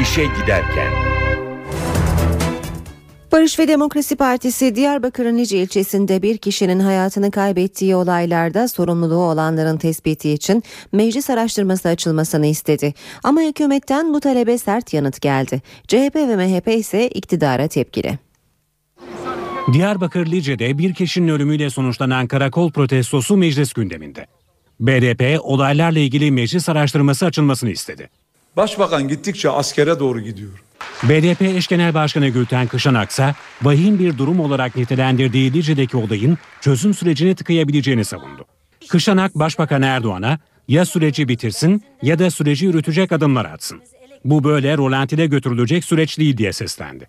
İşe giderken. Barış ve Demokrasi Partisi Diyarbakır'ın Nice ilçesinde bir kişinin hayatını kaybettiği olaylarda sorumluluğu olanların tespiti için meclis araştırması açılmasını istedi. Ama hükümetten bu talebe sert yanıt geldi. CHP ve MHP ise iktidara tepkili. Diyarbakır Lice'de bir kişinin ölümüyle sonuçlanan karakol protestosu meclis gündeminde. BDP olaylarla ilgili meclis araştırması açılmasını istedi. Başbakan gittikçe askere doğru gidiyor. BDP eş genel başkanı Gülten Kışanaksa vahim bir durum olarak nitelendirdiği Lice'deki olayın çözüm sürecini tıkayabileceğini savundu. Kışanak Başbakan Erdoğan'a ya süreci bitirsin ya da süreci yürütecek adımlar atsın. Bu böyle rolantide götürülecek süreç değil diye seslendi.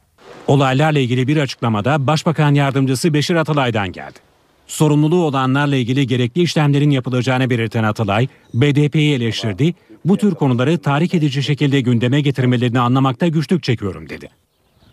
Olaylarla ilgili bir açıklamada Başbakan Yardımcısı Beşir Atalay'dan geldi. Sorumluluğu olanlarla ilgili gerekli işlemlerin yapılacağını belirten Atalay, BDP'yi eleştirdi, bu tür konuları tahrik edici şekilde gündeme getirmelerini anlamakta güçlük çekiyorum dedi.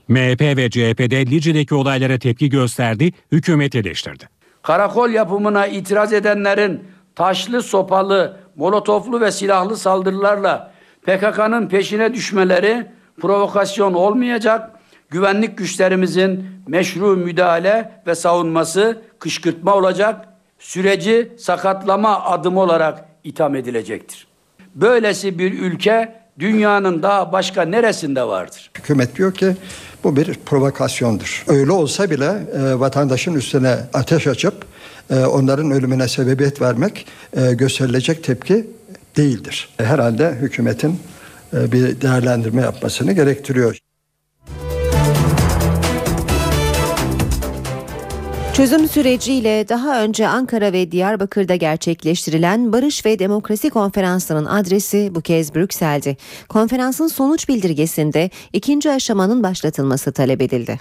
MHP ve CHP'de Lice'deki olaylara tepki gösterdi, hükümet eleştirdi. Karakol yapımına itiraz edenlerin taşlı, sopalı, molotoflu ve silahlı saldırılarla PKK'nın peşine düşmeleri provokasyon olmayacak, güvenlik güçlerimizin meşru müdahale ve savunması kışkırtma olacak, süreci sakatlama adımı olarak itham edilecektir. Böylesi bir ülke dünyanın daha başka neresinde vardır? Hükümet diyor ki bu bir provokasyondur. Öyle olsa bile e, vatandaşın üstüne ateş açıp e, onların ölümüne sebebiyet vermek e, gösterilecek tepki değildir. Herhalde hükümetin e, bir değerlendirme yapmasını gerektiriyor. Çözüm süreciyle daha önce Ankara ve Diyarbakır'da gerçekleştirilen Barış ve Demokrasi Konferansı'nın adresi bu kez Brüksel'di. Konferansın sonuç bildirgesinde ikinci aşamanın başlatılması talep edildi.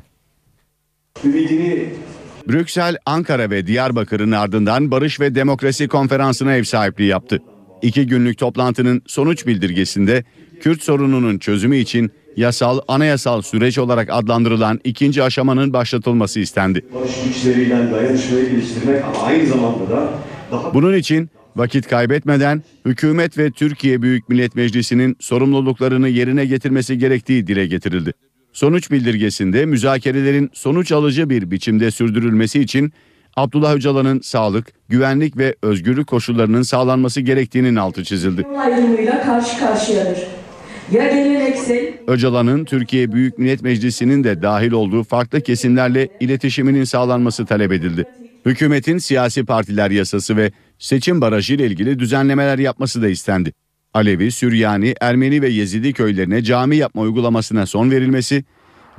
Brüksel, Ankara ve Diyarbakır'ın ardından Barış ve Demokrasi Konferansı'na ev sahipliği yaptı. İki günlük toplantının sonuç bildirgesinde Kürt sorununun çözümü için yasal, anayasal süreç olarak adlandırılan ikinci aşamanın başlatılması istendi. Barış güçleriyle dayanışmayı geliştirmek ama aynı zamanda da daha Bunun için vakit kaybetmeden hükümet ve Türkiye Büyük Millet Meclisi'nin sorumluluklarını yerine getirmesi gerektiği dile getirildi. Sonuç bildirgesinde müzakerelerin sonuç alıcı bir biçimde sürdürülmesi için Abdullah Öcalan'ın sağlık, güvenlik ve özgürlük koşullarının sağlanması gerektiğinin altı çizildi. ayrımıyla karşı karşıyadır. Ya geleneksel Öcalan'ın Türkiye Büyük Millet Meclisi'nin de dahil olduğu farklı kesimlerle iletişiminin sağlanması talep edildi. Hükümetin siyasi partiler yasası ve seçim barajı ile ilgili düzenlemeler yapması da istendi. Alevi, Süryani, Ermeni ve Yezidi köylerine cami yapma uygulamasına son verilmesi,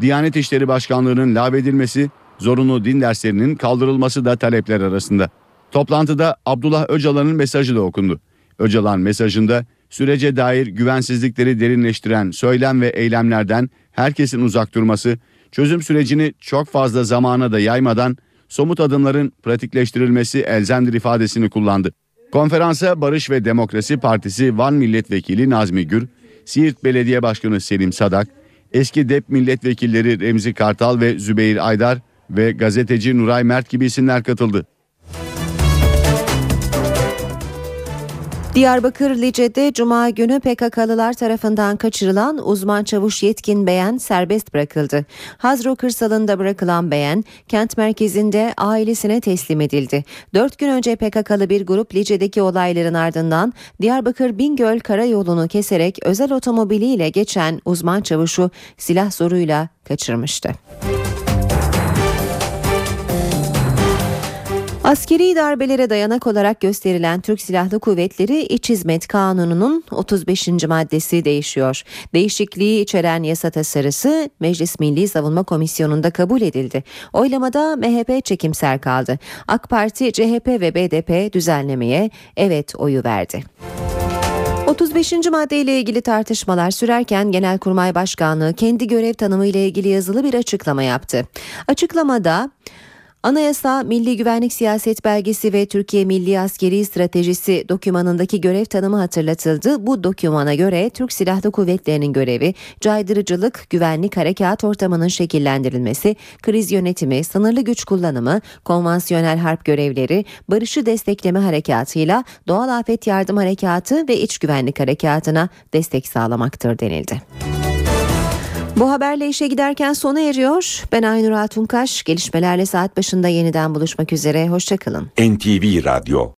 Diyanet İşleri Başkanlığı'nın lağvedilmesi, zorunlu din derslerinin kaldırılması da talepler arasında. Toplantıda Abdullah Öcalan'ın mesajı da okundu. Öcalan mesajında sürece dair güvensizlikleri derinleştiren söylem ve eylemlerden herkesin uzak durması, çözüm sürecini çok fazla zamana da yaymadan somut adımların pratikleştirilmesi elzemdir ifadesini kullandı. Konferansa Barış ve Demokrasi Partisi Van Milletvekili Nazmi Gür, Siirt Belediye Başkanı Selim Sadak, eski DEP milletvekilleri Remzi Kartal ve Zübeyir Aydar ve gazeteci Nuray Mert gibi isimler katıldı. Diyarbakır Lice'de Cuma günü PKK'lılar tarafından kaçırılan uzman çavuş Yetkin Beyen serbest bırakıldı. Hazro kırsalında bırakılan Beyen, kent merkezinde ailesine teslim edildi. Dört gün önce PKK'lı bir grup Lice'deki olayların ardından Diyarbakır Bingöl karayolunu keserek özel otomobiliyle geçen uzman çavuşu silah zoruyla kaçırmıştı. Askeri darbelere dayanak olarak gösterilen Türk Silahlı Kuvvetleri İç Hizmet Kanunu'nun 35. maddesi değişiyor. Değişikliği içeren yasa tasarısı Meclis Milli Savunma Komisyonu'nda kabul edildi. Oylamada MHP çekimser kaldı. AK Parti, CHP ve BDP düzenlemeye evet oyu verdi. 35. maddeyle ilgili tartışmalar sürerken Genelkurmay Başkanlığı kendi görev tanımı ile ilgili yazılı bir açıklama yaptı. Açıklamada Anayasa, Milli Güvenlik Siyaset Belgesi ve Türkiye Milli Askeri Stratejisi dokümanındaki görev tanımı hatırlatıldı. Bu dokümana göre Türk Silahlı Kuvvetleri'nin görevi caydırıcılık, güvenlik harekat ortamının şekillendirilmesi, kriz yönetimi, sınırlı güç kullanımı, konvansiyonel harp görevleri, barışı destekleme harekatıyla doğal afet yardım harekatı ve iç güvenlik harekatına destek sağlamaktır denildi. Bu haberle işe giderken sona eriyor. Ben Aynur Altunkaş. Gelişmelerle saat başında yeniden buluşmak üzere. Hoşçakalın. NTV Radyo